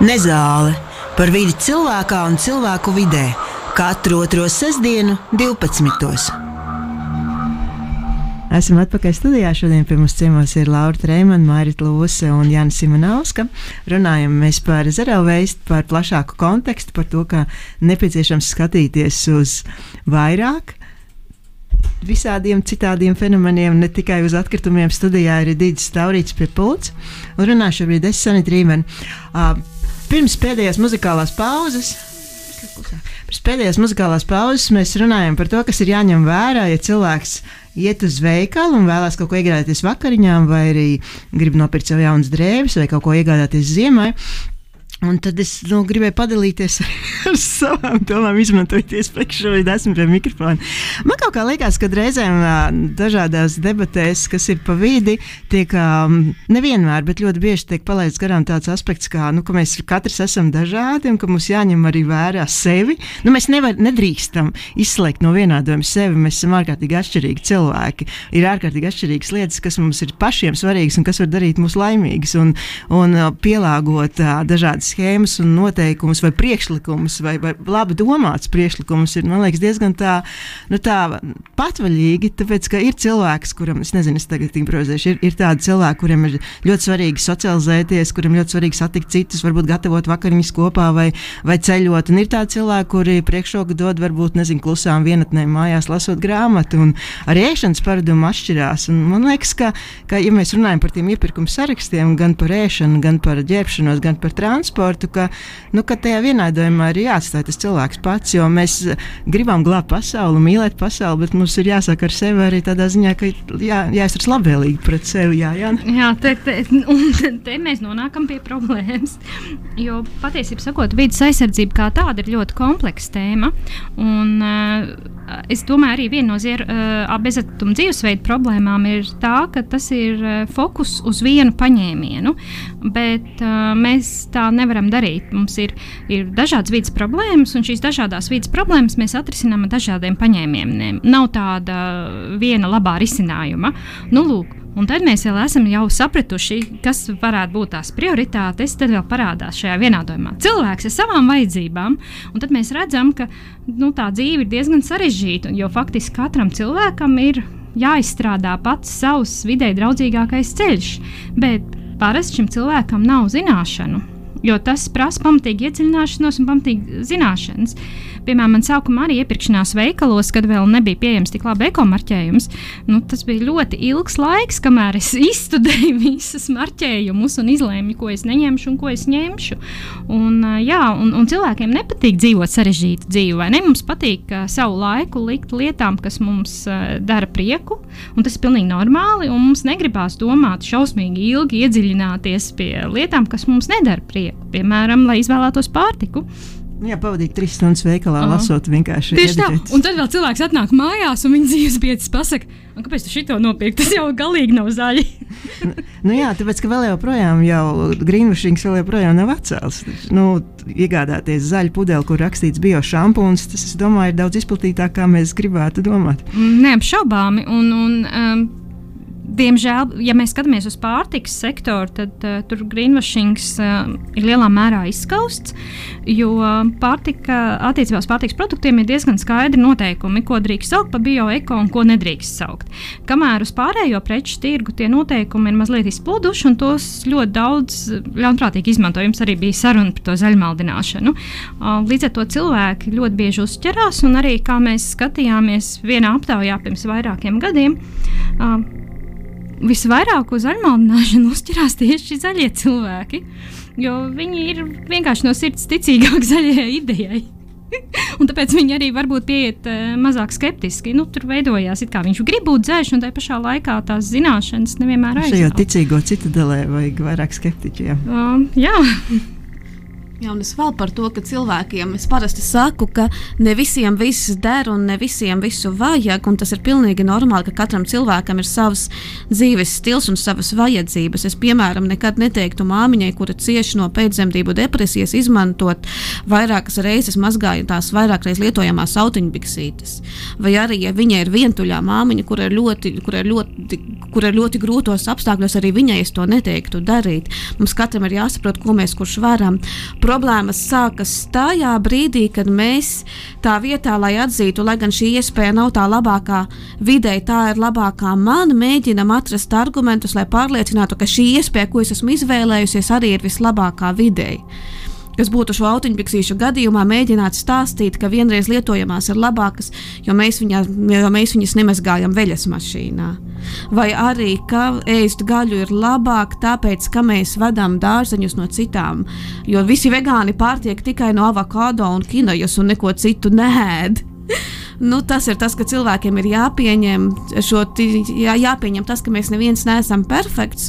Nezāle par vidi cilvēkā un cilvēku vidē katru otro sestdienu, 12. Esam atpakaļ studijā. Šodien pie mums ciemos ir Laura Trēmana, Mairita Lūse un Jānis Simonovska. Runājam mēs par zerelveistu, par plašāku kontekstu, par to, ka nepieciešams skatīties uz vairāk visādiem citādiem fenomeniem, ne tikai uz atkritumiem. Studijā ir Digis Taurīts pie pults un runāšu šobrīd es Sanita Rīmeni. Uh, pirms pēdējās muzikālās pauzes. Pirms pēdējās muzikālās pauzes mēs runājam par to, kas ir jāņem vērā, ja cilvēks iet uz veikalu un vēlās kaut ko iegādāties vakariņām, vai arī grib nopirkt sev jaunas drēbes vai kaut ko iegādāties ziemai. Un tad es nu, gribēju padalīties ar savām domām, izmantojot iespēju, šobrīd esmu pie mikrofona. Man kaut kā liekas, ka reizēm dažādās debatēs, kas ir pa vidi, tiek nevienmēr, bet ļoti bieži tiek palaists garām tāds aspekts, kā, nu, ka mēs katrs esam dažādi un ka mums jāņem arī vērā sevi. Nu, mēs nevar, nedrīkstam izslēgt no vienādojuma sevi. Mēs esam ārkārtīgi atšķirīgi cilvēki. Ir ārkārtīgi atšķirīgas lietas, kas mums ir pašiem svarīgas un kas var darīt mūs laimīgus un, un pielāgot dažādas schēmas un noteikumus vai priekšlikumus, vai, vai labi domāts priekšlikumus, ir liekas, diezgan tā, nu, tā patvaļīgi. Tāpēc, ka ir cilvēks, kuram, es nezinu, es tagad improvizēšu, ir, ir tādi cilvēki, kuriem ir ļoti svarīgi socializēties, kuriem ļoti svarīgi satikt citus, varbūt gatavot vakariņas kopā vai, vai ceļot. Un ir tādi cilvēki, kuri priekšroku dod varbūt, nezinu, klusām vienatnēm mājās lasot grāmatu, arī ēšanas paradumi atšķirās. Un man liekas, ka, ka, ja mēs runājam par tiem iepirkuma sarakstiem, gan par ēšanu, gan par ģērbšanos, gan par transportu, ka, nu, ka tajā vienādojumā ir jāatstāj tas cilvēks pats, jo mēs gribam glābt pasauli, mīlēt pasauli, bet mums ir jāsaka ar sevi arī tādā ziņā, ka jā, jāizturas labvēlīgi pret sevi. Jā, jā. Jā, te, te, un te, mēs nonākam pie problēmas. Jo patiesībā sakot, vidas aizsardzība kā tāda ir ļoti kompleksa tēma. Un, uh, es domāju, arī viena no zier, uh, bezatuma dzīvesveida problēmām ir tā, ka tas ir uh, fokus uz vienu paņēmienu. Bet uh, mēs tā nevaram darīt. Mums ir, ir dažādas vidas problēmas, un šīs dažādas vidas problēmas mēs atrisinām ar dažādiem paņēmieniem. Nav tāda viena labā risinājuma. Nu, lūk, Un tad mēs jau esam jau sapratuši, kas varētu būt tās prioritātes. Tad vēl parādās šajā vienādojumā cilvēks ar savām vajadzībām. Un tad mēs redzam, ka nu, tā dzīve ir diezgan sarežģīta. Jo faktiski katram cilvēkam ir jāizstrādā pats savs vidē draudzīgākais ceļš. Bet parasti šim cilvēkam nav zināšanu. Jo tas prasa pamatīgi iedziļināšanos un pamatīgi zināšanas. Piemēram, man sākumā arī iepirkšanās veikalos, kad vēl nebija pieejams tik labi ekomarķējums. Nu, tas bija ļoti ilgs laiks, kamēr es izstudēju visus marķējumus un izlēmu, ko es neņemšu un ko es ņemšu. Un, jā, un, un cilvēkiem nepatīk dzīvot sarežģītu dzīvi, vai ne? Mums patīk savu laiku likt lietām, kas mums uh, dara prieku, un tas ir pilnīgi normāli. Mums negribās domāt šausmīgi ilgi, iedziļināties pie lietām, kas mums nedara prieku. Piemēram, lai izvēlētos pārtiku. Jā, pavadīt trīs stundas veikalā, -huh. lasot vienkārši. Tieši tā, un tad vēl cilvēks atnāk mājās, un viņa dzīves biedrs pasakā, kāpēc tu šito nopirki? Tas jau galīgi nav zaļi. nu, jā, tāpēc, ka vēl joprojām jau greenwashings vēl joprojām nav atcēlts. Nu, iegādāties zaļu pudeli, kur rakstīts bio šampūns, tas, es domāju, ir daudz izplatītāk, kā mēs gribētu domāt. Neapšaubāmi. Un, un, um, Diemžēl, ja mēs skatāmies uz pārtikas sektoru, tad uh, tur greenwashings uh, ir lielā mērā izskausts, jo pārtika, attiecībā uz pārtikas produktiem ir diezgan skaidri noteikumi, ko drīkst saukt par bioeko un ko nedrīkst saukt. Kamēr uz pārējo preču tirgu tie noteikumi ir mazliet izplūduši, un tos ļoti daudz ļaunprātīgi izmanto. Jums arī bija saruna par to zaļmaldināšanu. Uh, līdz ar to cilvēki ļoti bieži uzķerās, un arī kā mēs skatījāmies vienā aptaujā pirms vairākiem gadiem. Uh, visvairāk uz zaļmaldināšanu uzķerās tieši zaļie cilvēki. Jo viņi ir vienkārši no sirds ticīgāki zaļajai idejai. un tāpēc viņi arī varbūt pieiet uh, mazāk skeptiski. Nu, tur veidojās, kā viņš grib būt dzēš, un tā pašā laikā tās zināšanas nevienmēr aizsākt. Šajā ticīgo citadelē vajag vairāk skeptiķiem. Uh, jā. Jā, un es vēl par to, ka cilvēkiem es parasti saku, ka ne visiem viss der un ne visiem visu vajag. Tas ir pilnīgi normāli, ka katram cilvēkam ir savs dzīves stils un savas vajadzības. Es, piemēram, nekad neteiktu māmiņai, kura cieši no pēcdzemdību depresijas, izmantot vairākas reizes mazgājotās, vairāk reizes lietojamās autiņbiksītes. Vai arī, ja viņai ir vientuļā māmiņa, kur ir ļoti, kur ir ļoti, kur ir ļoti grūtos apstākļos, arī viņai es to neteiktu darīt. Mums katram ir jāsaprot, ko mēs kurš varam. Problēmas sākas tajā brīdī, kad mēs tā vietā, lai atzītu, lai gan šī iespēja nav tā labākā vidē, tā ir labākā man, mēģinam atrast argumentus, lai pārliecinātu, ka šī iespēja, ko es esmu izvēlējusies, arī ir vislabākā vidē kas būtu šo autiņpiksīšu gadījumā, mēģināt stāstīt, ka vienreiz lietojamās ir labākas, jo mēs, viņā, jo mēs viņas nemazgājam veļas mašīnā. Vai arī, ka ēst gaļu ir labāk, tāpēc, ka mēs vedam dārzeņus no citām, jo visi vegāni pārtiek tikai no avokado un kinojas un neko citu nēd. Nu, tas ir tas, ka cilvēkiem ir jāpieņem, šo, jā, jāpieņem tas, ka mēs neviens neesam perfekts,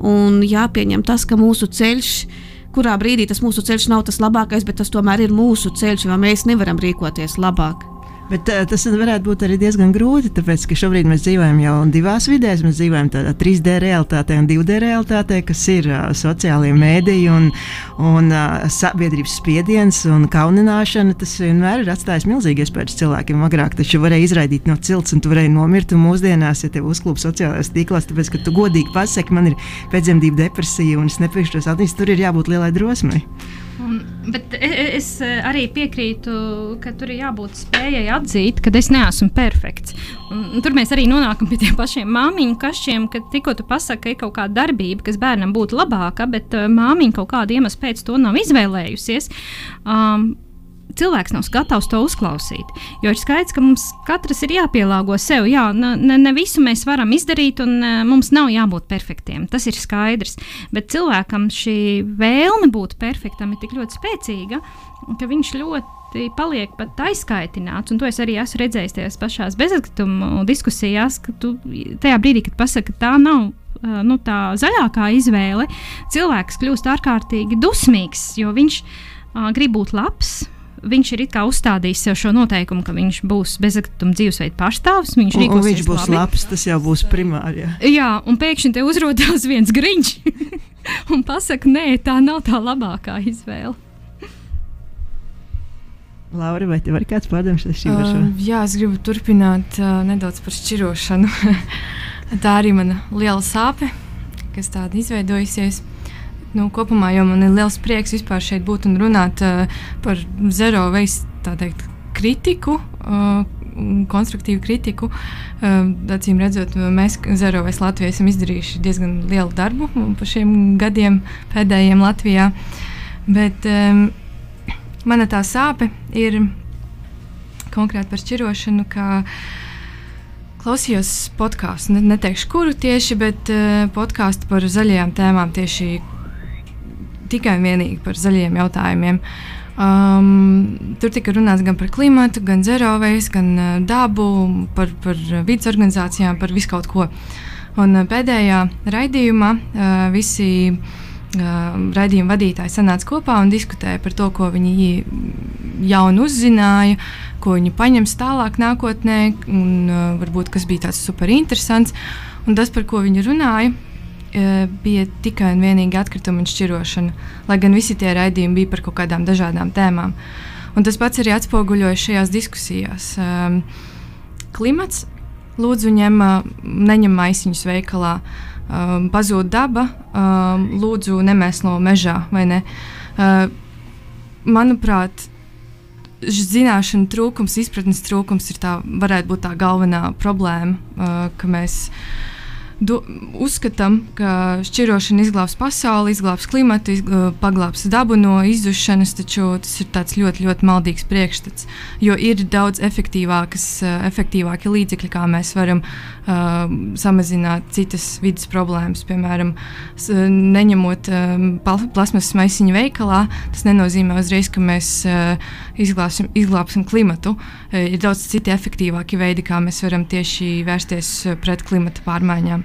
un jāpieņem tas, ka mūsu ceļš ir kurā brīdī tas mūsu ceļš nav tas labākais, bet tas tomēr ir mūsu ceļš, jo mēs nevaram rīkoties labāk. Bet uh, tas varētu būt arī diezgan grūti, tāpēc ka šobrīd mēs dzīvojam jau divās vidēs. Mēs dzīvojam tādā 3D realitātē un 2D realitātē, kas ir uh, sociālie mēdīji un, un uh, sabiedrības spiediens un kaunināšana. Tas vienmēr ir atstājis milzīgi iespējas cilvēkiem. Agrāk taču varēja izraidīt no cilts un tu varēji nomirt. Un mūsdienās, ja tev uzklūp sociālajās tīklās, tāpēc ka tu godīgi pasaki, man ir pēcdzemdību depresija un es nepiešu tos attīstīt, tur ir jābūt lielai drosmei. Un, bet e, e, es arī piekrītu, ka tur ir jābūt spējai atzīt, ka es neesmu perfekts. Un, tur mēs arī nonākam pie tiem pašiem māmiņu kašķiem, ka tikko tu pasaki, ka ir kaut kāda darbība, kas bērnam būtu labāka, bet māmiņa kaut kāda iemesla pēc to nav izvēlējusies. Um, cilvēks nav gatavs to uzklausīt. Jo ir skaidrs, ka mums katrs ir jāpielāgo sev. Jā, ne, ne visu mēs varam izdarīt, un uh, mums nav jābūt perfektiem. Tas ir skaidrs. Bet cilvēkam šī vēlme būt perfektam ir tik ļoti spēcīga, ka viņš ļoti paliek pat aizskaitināts. Un to es arī esmu redzējis tajās pašās bezatkritumu diskusijās, ka tu tajā brīdī, kad pasaki, ka tā nav nu, tā zaļākā izvēle, cilvēks kļūst ārkārtīgi dusmīgs, jo viņš uh, grib būt labs, viņš ir uzstādījis sev šo noteikumu, ka viņš būs bezakrituma dzīvesveida pārstāvis. Viņš, un, un viņš būs labi. labs, tas jau būs primāri. Jā, jā un pēkšņi te uzrādās viens griņš un pasaka, nē, tā nav tā labākā izvēle. Laura, vai tev ir kāds pārdoms par šī uh, Jā, es gribu turpināt uh, nedaudz par šķirošanu. tā arī mana liela sāpe, kas tāda izveidojusies. Nu, kopumā jau man ir liels prieks vispār šeit būt un runāt uh, par zero veidu kritiku. Uh, konstruktīvu kritiku. Uh, acīm redzot, mēs Zero veids Latvijā esam izdarījuši diezgan lielu darbu par šiem gadiem pēdējiem Latvijā. Bet um, mana tā sāpe ir konkrēti par šķirošanu, ka klausījos podkāstu, ne, neteikšu, kuru tieši, bet uh, podkāstu par zaļajām tēmām tieši tikai un vienīgi par zaļiem jautājumiem. Um, tur tika runāts gan par klimatu, gan zerovēs, gan uh, dabu, par, par vidas organizācijām, par visu kaut ko. Un uh, pēdējā raidījumā uh, visi uh, raidījuma vadītāji sanāca kopā un diskutēja par to, ko viņi jaunu uzzināja, ko viņi paņems tālāk nākotnē, un uh, varbūt kas bija tāds super interesants. Un tas, par ko viņi runāja, bija tikai un vienīgi atkrituma un šķirošana, lai gan visi tie raidījumi bija par kaut kādām dažādām tēmām. Un tas pats arī atspoguļojas šajās diskusijās. Um, klimats, lūdzu, ņem, neņem maisiņus veikalā, um, pazūd daba, um, lūdzu, nemēslo mežā vai ne. Manuprāt, zināšanu trūkums, izpratnes trūkums ir tā, varētu būt tā galvenā problēma, uh, ka mēs mēs do, uzskatām, ka šķirošana izglābs pasauli, izglābs klimatu, izglābs, paglābs dabu no izzušanas, taču tas ir ļoti, ļoti maldīgs priekšstats. Jo ir daudz efektīvākas, efektīvāki līdzekļi, kā mēs varam uh, samazināt citas vidas problēmas. Piemēram, neņemot um, plasmasas maisiņu veikalā, tas nenozīmē uzreiz, ka mēs uh, izglābsim, izglābsim klimatu. Uh, ir daudz citi efektīvāki veidi, kā mēs varam tieši vērsties pret klimata pārmaiņām.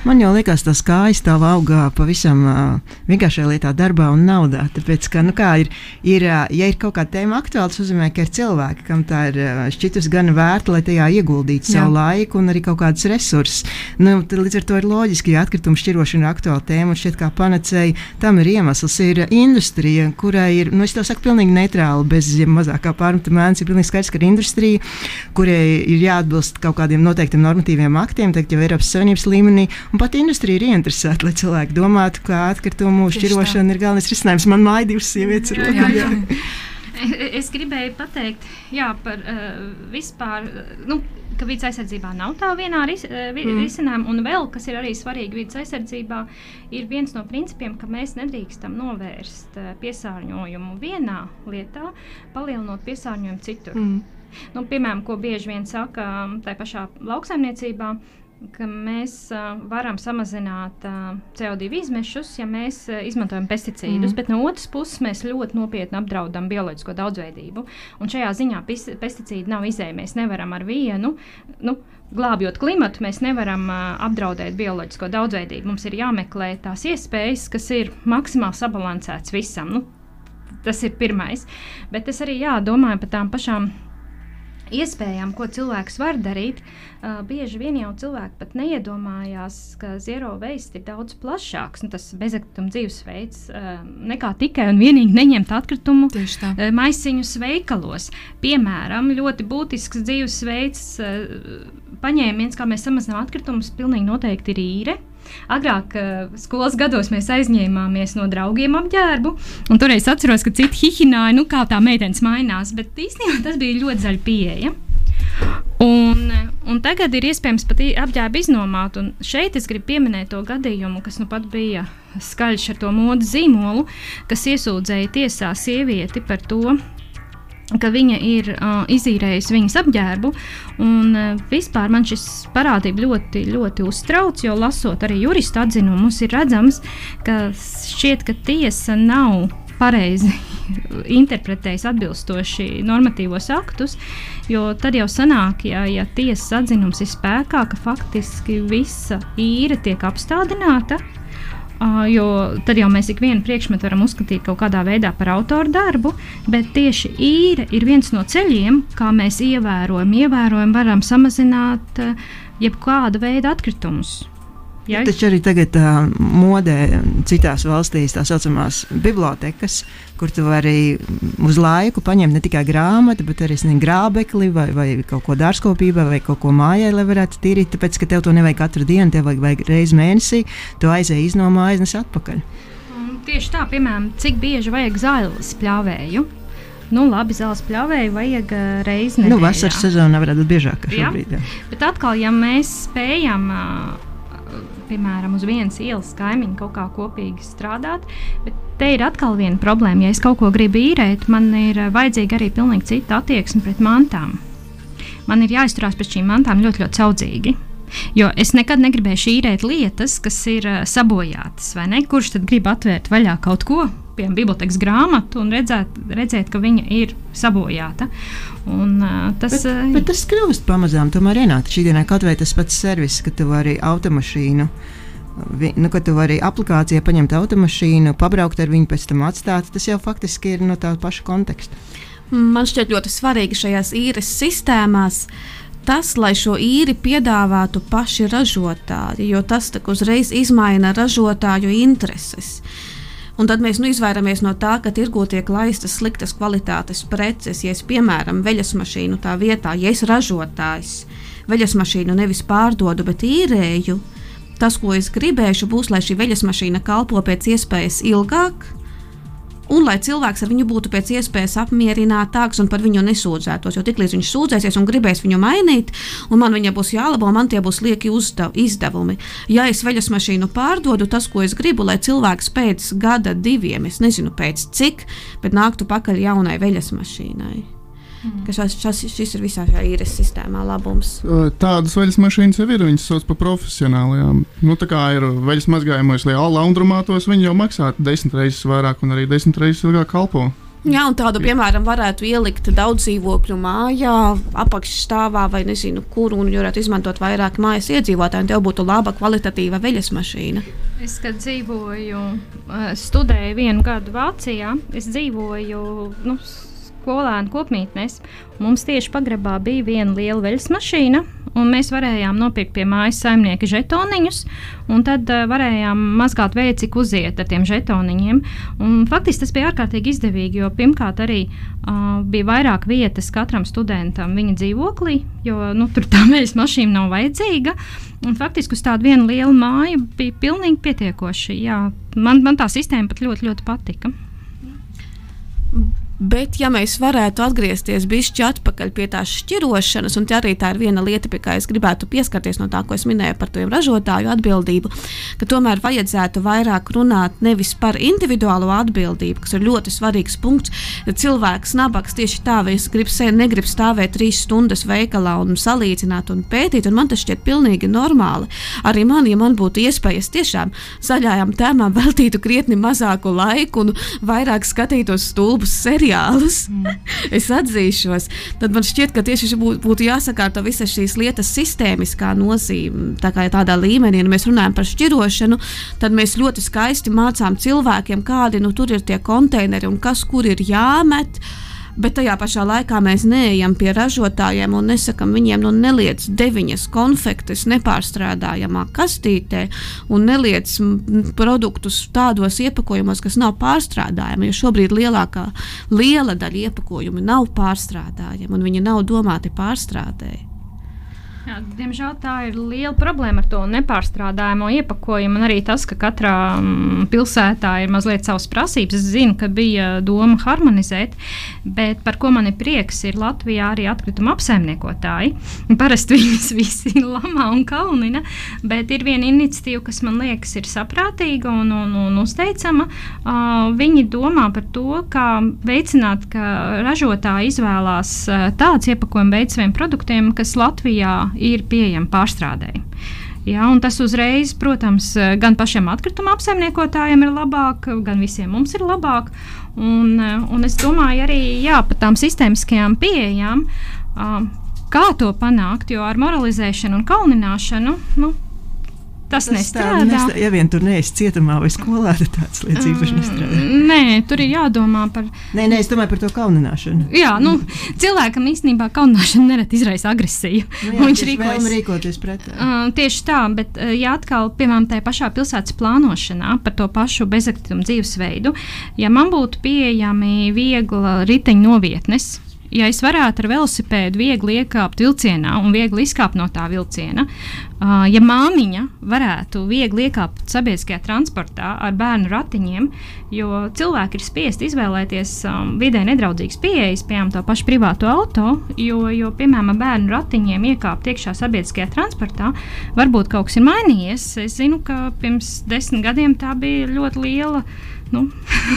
Man jau liekas, tas kājas stāv augā pavisam uh, vienkāršā lietā, darbā un naudā. Tāpēc, ka, nu, kā ir, ir, uh, ja ir kaut kāda tēma aktuāla, tas nozīmē, ka ir cilvēki, kam tā ir uh, šķitus gan vērta, lai tajā ieguldītu savu laiku un arī kaut kādus resursus. Nu, līdz ar to ir loģiski, ja atkritumu šķirošana ir aktuāla tēma un šķiet kā panacēja, tam ir iemesls. Ir industrija, kurai ir, nu, es to saku pilnīgi neitrāli, bez ja mazākā pārmetuma mēnesis, ir pilnīgi skaidrs, ka ir industrija, kurai ir jāatbilst kaut kādiem noteiktiem normatīviem aktiem, teikt, jau Eiropas Savienības līmenī. Un pat industrija ir ieinteresēta, lai cilvēki domātu, ka atkritumu šķirošana ir galvenais risinājums. Man māja divas sievietes ir Jā, jā. E- Es gribēju pateikt, jā, par uh, vispār, uh, nu, ka vidas aizsardzībā nav tā vienā ris, uh, vi, Mm. mm. risinājuma. Un vēl, kas ir arī svarīgi vidas aizsardzībā, ir viens no principiem, ka mēs nedrīkstam novērst uh, piesārņojumu vienā lietā, palielinot piesārņojumu citur. Mm. Nu, piemēram, ko bieži vien saka um, tā pašā lauksaimniecībā, ka mēs uh, varam samazināt uh, CO2 izmešus, ja mēs uh, izmantojam pesticīdus, mm. bet no otras puses mēs ļoti nopietni apdraudam bioloģisko daudzveidību. Un šajā ziņā pis, pesticīdi nav izēja. Mēs nevaram ar vienu. Nu, Glābjot klimatu, mēs nevaram uh, apdraudēt bioloģisko daudzveidību. Mums ir jāmeklē tās iespējas, kas ir maksimāli sabalansētas visam. Nu, tas ir pirmais. Bet es arī jā, domāju par tām pašām iespējām, ko cilvēks var darīt. Uh, bieži vien jau cilvēki pat neiedomājās, ka zero waste ir daudz plašāks, nu, tas bezatkrituma dzīvesveids, uh, nekā tikai un vienīgi neņemt atkritumu uh, maisiņus veikalos. Piemēram, ļoti būtisks dzīvesveids, uh, paņēmiens, kā mēs samazinām atkritumus, pilnīgi noteikti ir īre. Agrāk, uh, skolas gados, mēs aizņēmāmies no draugiem apģērbu, un toreiz atceros, ka citi hihināja, nu, kā tā meitenes mainās, bet īstenībā tas bija ļoti zaļa pieeja. Un, un tagad ir iespējams pat apģērbu iznomāt. Un šeit es gribu pieminēt to gadījumu, kas nu pat bija skaļš ar to modes zīmolu, kas iesūdzēja tiesā sievieti par to, ka viņa ir uh, izīrējusi viņas apģērbu. Un, uh, vispār man šis parādība ļoti, ļoti uztrauc, jo lasot arī jurista atzinumus, ir redzams, ka šķiet, ka tiesa nav pareizi interpretējis atbilstoši normatīvos aktus, jo tad jau sanāk, ja, ja tiesas atzinums ir spēkā, ka faktiski visa īre tiek apstādināta. Uh, jo tad jau mēs ikvienu priekšmetu varam uzskatīt kaut kādā veidā par autoru darbu, bet tieši īre ir viens no ceļiem, kā mēs ievērojam, ievērojam varam samazināt jebkāda veida atkritumus. Ja? Taču arī tagad uh, modē citās valstīs tā saucamās bibliotekas, kur tu vari uz laiku paņemt ne tikai grāmatu, bet arī sniegt grābekli vai, vai kaut ko dārzkopībai vai kaut ko mājai, lai varētu tīrīt. Tāpēc, ka tev to nevajag katru dienu, tev vajag, vajag reizi mēnesī, tu aizēji iznomā, aiznes atpakaļ. Un Tieši tā, piemēram, cik bieži vajag zāles pļāvēju. Nu, labi, zāles pļāvēju vajag uh, reizi nedēļā. Nu, vasaras sezonā varētu būt biežāk Jā. šobrīd. Jā. Bet atkal, ja mēs spējam, ā, piemēram, uz vienas ielas kaimiņu kaut kā kopīgi strādāt, bet te ir atkal viena problēma. Ja es kaut ko gribu īrēt, man ir ā, vajadzīga arī pilnīgi cita attieksme pret mantām. Man ir jāizturās pret šīm mantām ļoti, ļoti saudzīgi. Jo es nekad negribēju īrēt lietas, kas ir uh, sabojātas, vai ne? Kurš tad grib atvērt vaļā kaut ko, piemēram, bibliotekas grāmatu, un redzēt, redzēt ka viņa ir sabojāta. Un, uh, tas, Bet, ā, bet tas kļūst pamazām, tomēr ienāk šī dienā kaut vai tas pats servis, ka tu vari automašīnu. vi- Nu, kad tu vari aplikācijā paņemt automašīnu, pabraukt ar viņu, pēc tam atstāt, tas jau faktiski ir no tā paša konteksta. Man šķiet ļoti svarīgi šajās īres sistēmās tas, lai šo īri piedāvātu paši ražotāji, jo tas uzreiz izmaina ražotāju intereses. Un tad mēs nu, izvairāmies no tā, ka tirgū tiek laistas sliktas kvalitātes preces. Ja es, piemēram, veļas mašīnu tā vietā, ja es ražotājs veļas mašīnu nevis pārdodu, bet īrēju, tas, ko es gribēšu, būs, lai šī veļas mašīna kalpo pēc iespējas ilgāk, un lai cilvēks ar viņu būtu pēc iespējas apmierinātāks un par viņu nesūdzētos. Jo tiklīdz viņš sūdzēsies un gribēs viņu mainīt, un man viņa būs jālabo, man tie būs lieki uzdev, izdevumi. Ja es veļas mašīnu pārdodu, tas, ko es gribu, lai cilvēks pēc gada, diviem, es nezinu pēc cik, bet nāktu pakaļ jaunai veļas mašīnai. Mm. Šas, šas, šis ir visā šajā īres sistēmā labums. Tādas veļas mašīnas jau ir. Viņas sauc par profesionālajām. Nu, tā kā ir veļas mazgājumos, lai laundromātos, viņi jau maksā desmit reizes vairāk un arī desmit reizes ilgāk kalpo. Jā, un tādu, piemēram, varētu ielikt daudz dzīvokļu mājā, apakšstāvā vai nezinu, kur, un varētu izmantot vairāk mājas iedzīvotāju, un tev būtu laba kvalitatīva veļas mašīna. Es, kad dzīvoju, studēju vienu gadu Vācijā, es dzīvoju nu, skolēnu kopmītnēs. un Mums tieši pagrabā bija viena liela veļas mašīna, un mēs varējām nopirkt pie mājas saimnieka žetoniņus, un tad uh, varējām mazgāt veidu, cik uziet ar tiem žetoniņiem. Un, faktiski tas bija ārkārtīgi izdevīgi, jo pirmkārt arī uh, bija vairāk vietas katram studentam viņa dzīvoklī, jo nu, tur tā mēģis mašīna nav vajadzīga. Un faktiski uz tādu vienu lielu māju bija pilnīgi pietiekoši. Jā, man, man tā sistēma pat ļoti, ļoti patika. Bet, ja mēs varētu atgriezties bišķi atpakaļ pie tās šķirošanas, un arī tā ir viena lieta, pie kā es gribētu pieskarties no tā, ko es minēju par to ražotāju atbildību, ka tomēr vajadzētu vairāk runāt nevis par individuālo atbildību, kas ir ļoti svarīgs punkts. Cilvēks nabaks tieši tā, vai es gribu, negribu stāvēt trīs stundas veikalā un salīdzināt un pētīt, un man tas šķiet pilnīgi normāli. Arī man, ja man būtu iespējas tiešām zaļajām tēmām veltītu krietni mazāku laiku un vairāk skatītos stulbus seriālus, seriālus, mm. es atzīšos, tad man šķiet, ka tieši būtu jāsakārto visas šīs lietas sistēmiskā nozīme. Tā kā tādā līmenī, ja mēs runājam par šķirošanu, tad mēs ļoti skaisti mācām cilvēkiem, kādi nu, tur ir tie konteineri un kas kur ir jāmet. Uh, bet tajā pašā laikā mēs neejam pie ražotājiem un nesakām viņiem, nu, neliec deviņas konfektes nepārstrādājamā kastītē un neliec produktus tādos iepakojumos, kas nav pārstrādājami. Jo šobrīd lielākā liela daļa iepakojumu nav pārstrādājami un viņi nav domāti pārstrādēji. Jā, diemžēl tā ir liela problēma ar to nepārstrādājumu iepakojumu. Arī tas, ka katrā mm, pilsētā ir mazliet savas prasības. Es zinu, ka bija doma harmonizēt, bet par ko man ir prieks, ir Latvijā arī atkrituma apsaimniekotāji. Parasti viņas visi lamā un kaunina, bet ir viena iniciatīva, kas man liekas ir saprātīga un, un, un uzteicama. Uh, viņi domā par to, kā veicināt, ka ražotāji izvēlās tāds iepakojuma veids saviem produktiem, kas Latvijā ir pieejama pārstrādēji. Ja, tas uzreiz, protams, gan pašiem atkrituma apsaimniekotājiem ir labāk, gan visiem mums ir labāk. Un, un es domāju, arī jā, par tām sistēmiskajām pieejām, kā to panākt, jo ar moralizēšanu un kaunināšanu. Nu, Tas, tas nestrādā. nestrādā. Ja vien tur neesi cietumā vai skolā, tad tāds lietas īpaši nestrādā. Nē, tur ir jādomā par. Nē, nē, es domāju par to kaunināšanu. Jā, nu, cilvēkam īstenībā kaunināšana nereti izraisa agresiju. Nu, jā, viņš rīkojas rīkoties pretī. Uh, tieši tā, bet uh, ja atkal, piemēram, tajā pašā pilsētas plānošanā par to pašu bezaktivumu dzīvesveidu, ja man būtu pieejami viegla riteņu novietnes, ja es varētu ar velosipēdu viegli iekāpt vilcienā un viegli izkāpt no tā vilciena, uh, ja māmiņa varētu viegli iekāpt sabiedriskajā transportā ar bērnu ratiņiem, jo cilvēki ir spiesti izvēlēties um, vidē nedraudzīgas pieejas, piemēram, to pašu privātu auto, jo, jo piemēram, bērnu ratiņiem iekāpt iekšā sabiedriskajā transportā, varbūt kaut kas ir mainījies. Es zinu, ka pirms desmit gadiem tā bija ļoti liela nu,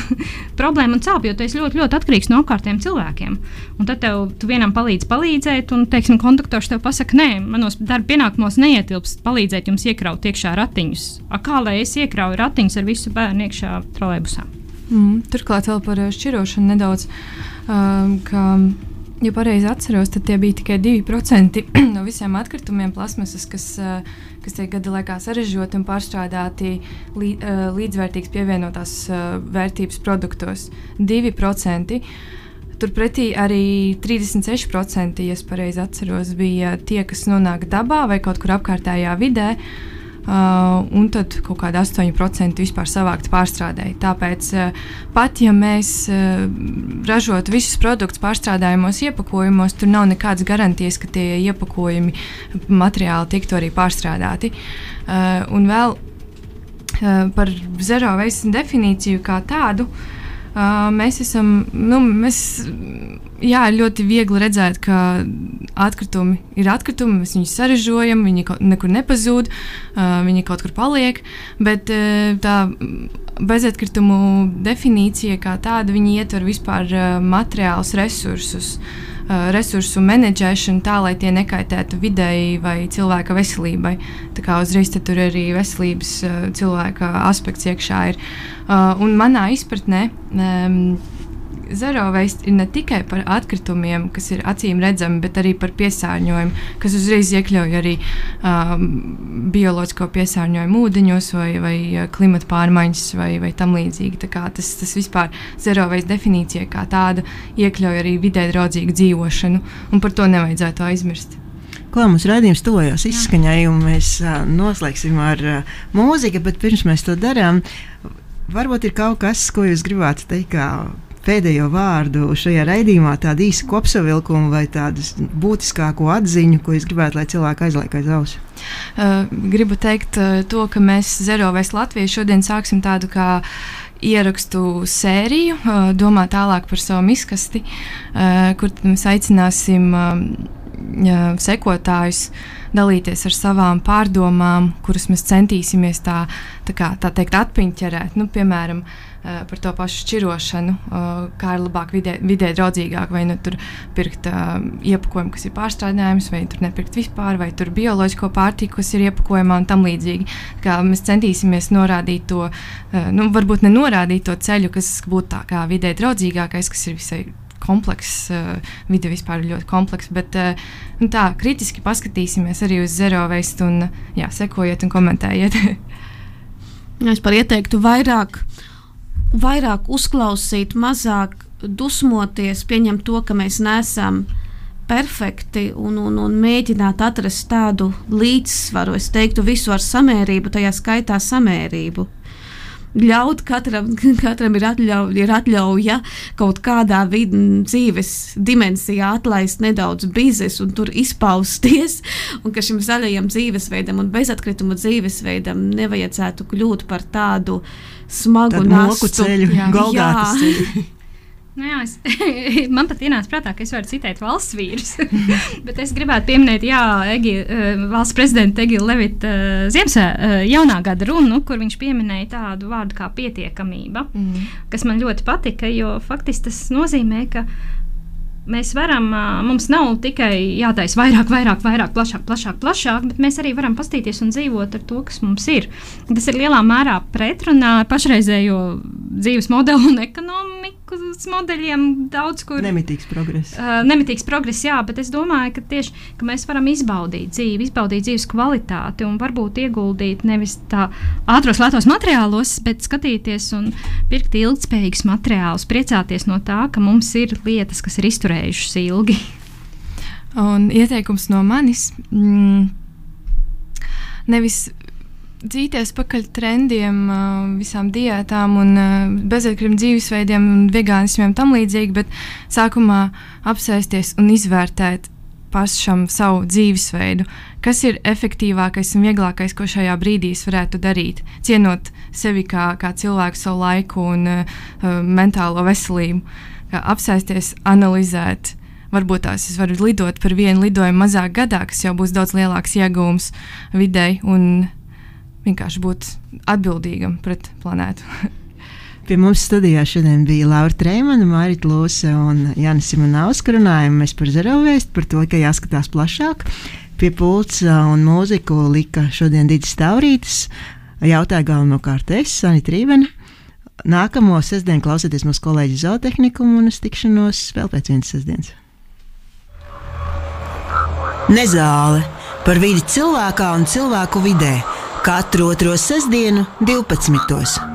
problēma un sāpes, jo esi ļoti, ļoti atkarīgs no apkārtējiem cilvēkiem. Un tad tev vienam palīdz palīdzēt, un, teiksim, kontaktors tev pasaka, nē, manos darba pienākumos neietilpst palīdzēt jums iekraut iekšā ratiņus. A, kā lai es iekrauju ratiņus ar visu bērnu iekšā trolēbusā? Mm, turklāt vēl par eh, šķirošanu nedaudz. Um, ka, Ja pareizi atceros, tad tie bija tikai 2% no visiem atkritumiem plasmasas, kas uh, kas tiek gada laikā sarežģīti un pārstrādāti lī, uh, līdzvērtīgas pievienotās uh, vērtības produktos - 2%. Turpretī arī 36%, ja es pareizi atceros, bija tie, kas nonāk dabā vai kaut kur apkārtējā vidē. Uh, Uh, un tad kaut kāda 8% vispār savākt pārstrādēji. Tāpēc uh, pat ja mēs uh, ražotu visus produktus pārstrādājumos iepakojumos, tur nav nekādas garantijas, ka tie iepakojumi materiāli tiktu arī pārstrādāti. Uh, un vēl uh, par zero waste definīciju kā tādu. Uh, mēs esam, nu, mēs jā, ļoti viegli redzēt, ka atkritumi ir atkritumi, mēs viņus sarežģojam, viņi nekur nepazūd, uh, viņi kaut kur paliek. Bet uh, tā bezatkritumu definīcija kā tāda, viņi ietver vispār uh, materiālus resursus. Uh, resursu menedžēšanu tā, lai tie nekaitētu videi vai cilvēka veselībai. Tā kā uzreiz tur arī veselības cilvēka aspekts iekšā ir. Un manā izpratnē um, zero waste ir ne tikai par atkritumiem, kas ir acīm redzami, bet arī par piesārņojumu, kas uzreiz iekļauj arī um, bioloģisko piesārņojumu ūdeņos vai, vai uh, klimata pārmaiņas vai, vai tam līdzīgi. Tas, tas vispār zero waste definīcija kā tāda iekļauj arī vidē draudzīgu dzīvošanu, un par to nevajadzētu aizmirst. Klā, mums raidījums tuvojas izskaņai, un mēs uh, noslēgsim ar uh, mūziku, bet pirms mēs to darām, varbūt ir kaut kas, ko jūs gribētu teikt, kā pēdējo vārdu šajā raidījumā, tādu īsu kopsavilkumu vai tādu būtiskāko atziņu, ko jūs gribētu, lai cilvēki aizliek aiz auss? Uh, gribu teikt uh, to, ka mēs Zero West Latviju šodien sāksim tādu kā ierakstu sēriju, uh, domā tālāk par savu miskasti, uh, kur mēs aicināsim um, sekotājus dalīties ar savām pārdomām, kuras mēs centīsimies tā, tā, kā, tā teikt, atpiņķerēt. Nu, piemēram, uh, par to pašu šķirošanu, uh, kā ir labāk vidē, vidē draudzīgāk, vai nu tur pirkt uh, iepakojumu, kas ir pārstrādājums, vai tur nepirkt vispār, vai tur bioloģisko pārtiku, kas ir iepakojumā un tam līdzīgi. Kā mēs centīsimies norādīt to, nu, varbūt nenorādīt to ceļu, kas būtu tā kā vidē draudzīgākais, kas ir visai komplekss, uh, vide vispār ir ļoti komplekss, bet uh, nu, tā kritiski paskatīsimies arī uz zero veistu un jā, sekojiet un komentējiet. Es par ieteiktu vairāk, vairāk uzklausīt, mazāk dusmoties, pieņemt to, ka mēs neesam perfekti un, un, un mēģināt atrast tādu līdzsvaru. Es teiktu, visu ar samērību, tajā skaitā samērību. Ļaut katram, katram ir, atļauj, ir atļauja kaut kādā vid, dzīves dimensijā atlaist nedaudz bizes un tur izpausties. Un ka šim zaļajam dzīvesveidam un bezatkritumu dzīvesveidam nevajadzētu kļūt par tādu smagu moku nastu. ceļu. Golgātas ceļu. Nu jā, es, man pat ienāca prātā, ka es varu citēt valsts vīrus. Bet es gribētu pieminēt, jā, Egi, eh, valsts prezidenta Egila Levita uh, Ziemassvē uh, jaunā gada runu, kur viņš pieminēja tādu vārdu kā pietiekamība, mm. kas man ļoti patika, jo faktiski tas nozīmē, ka mēs varam, mums nav tikai jātaisa vairāk, vairāk, vairāk, plašāk, plašāk, plašāk, bet mēs arī varam pastīties un dzīvot ar to, kas mums ir. Tas ir lielā mērā pretrunā ar pašreizējo dzīves modeli un ekonomikas modeļiem daudz kur. Nemitīgs progress. Uh, nemitīgs progress, jā, bet es domāju, ka tieši ka mēs varam izbaudīt dzīvi, izbaudīt dzīves kvalitāti un varbūt ieguldīt nevis tā ātros, lētos materiālos, bet skatīties un pirkt ilgspējīgus materiālus, priecāties no tā, ka mums ir lietas, kas ir izturējušas ilgi. Un ieteikums no manis. Mm, nevis dzīties pakaļ trendiem, ā, visām diētām, un ā, bezatkarīgiem dzīvesveidiem, un vegānismiem tam līdzīgi, bet sākumā apsēsties un izvērtēt pašam savu dzīvesveidu, kas ir efektīvākais un vieglākais, ko šajā brīdī es varētu darīt. Cienot sevi kā, kā cilvēku, savu laiku un uh, mentālo veselību, kā apsēsties, analizēt. Varbūt tās es varu lidot par vienu lidojumu mazāk gadā, kas jau būs daudz lielāks iegūms videi un vienkārši būt atbildīgam pret planētu. Pie mums studijā šodien bija Laura Trēmana, Mārita Lūse un Jānis Simonovs. Runājām mēs par zerovēstu, par to, ka jāskatās plašāk. Pie pults ā, un mūziku lika šodien Digis Taurītis. Jautāja galvenokārt es, Sanita Rībena. Nākamo sestdienu klausieties mūsu kolēģi zootehniku un es tikšanos vēl pēc vienas sestdienas. Nezāle par vidi cilvēkā un cilvēku vidē katru otro sestdienu, 12.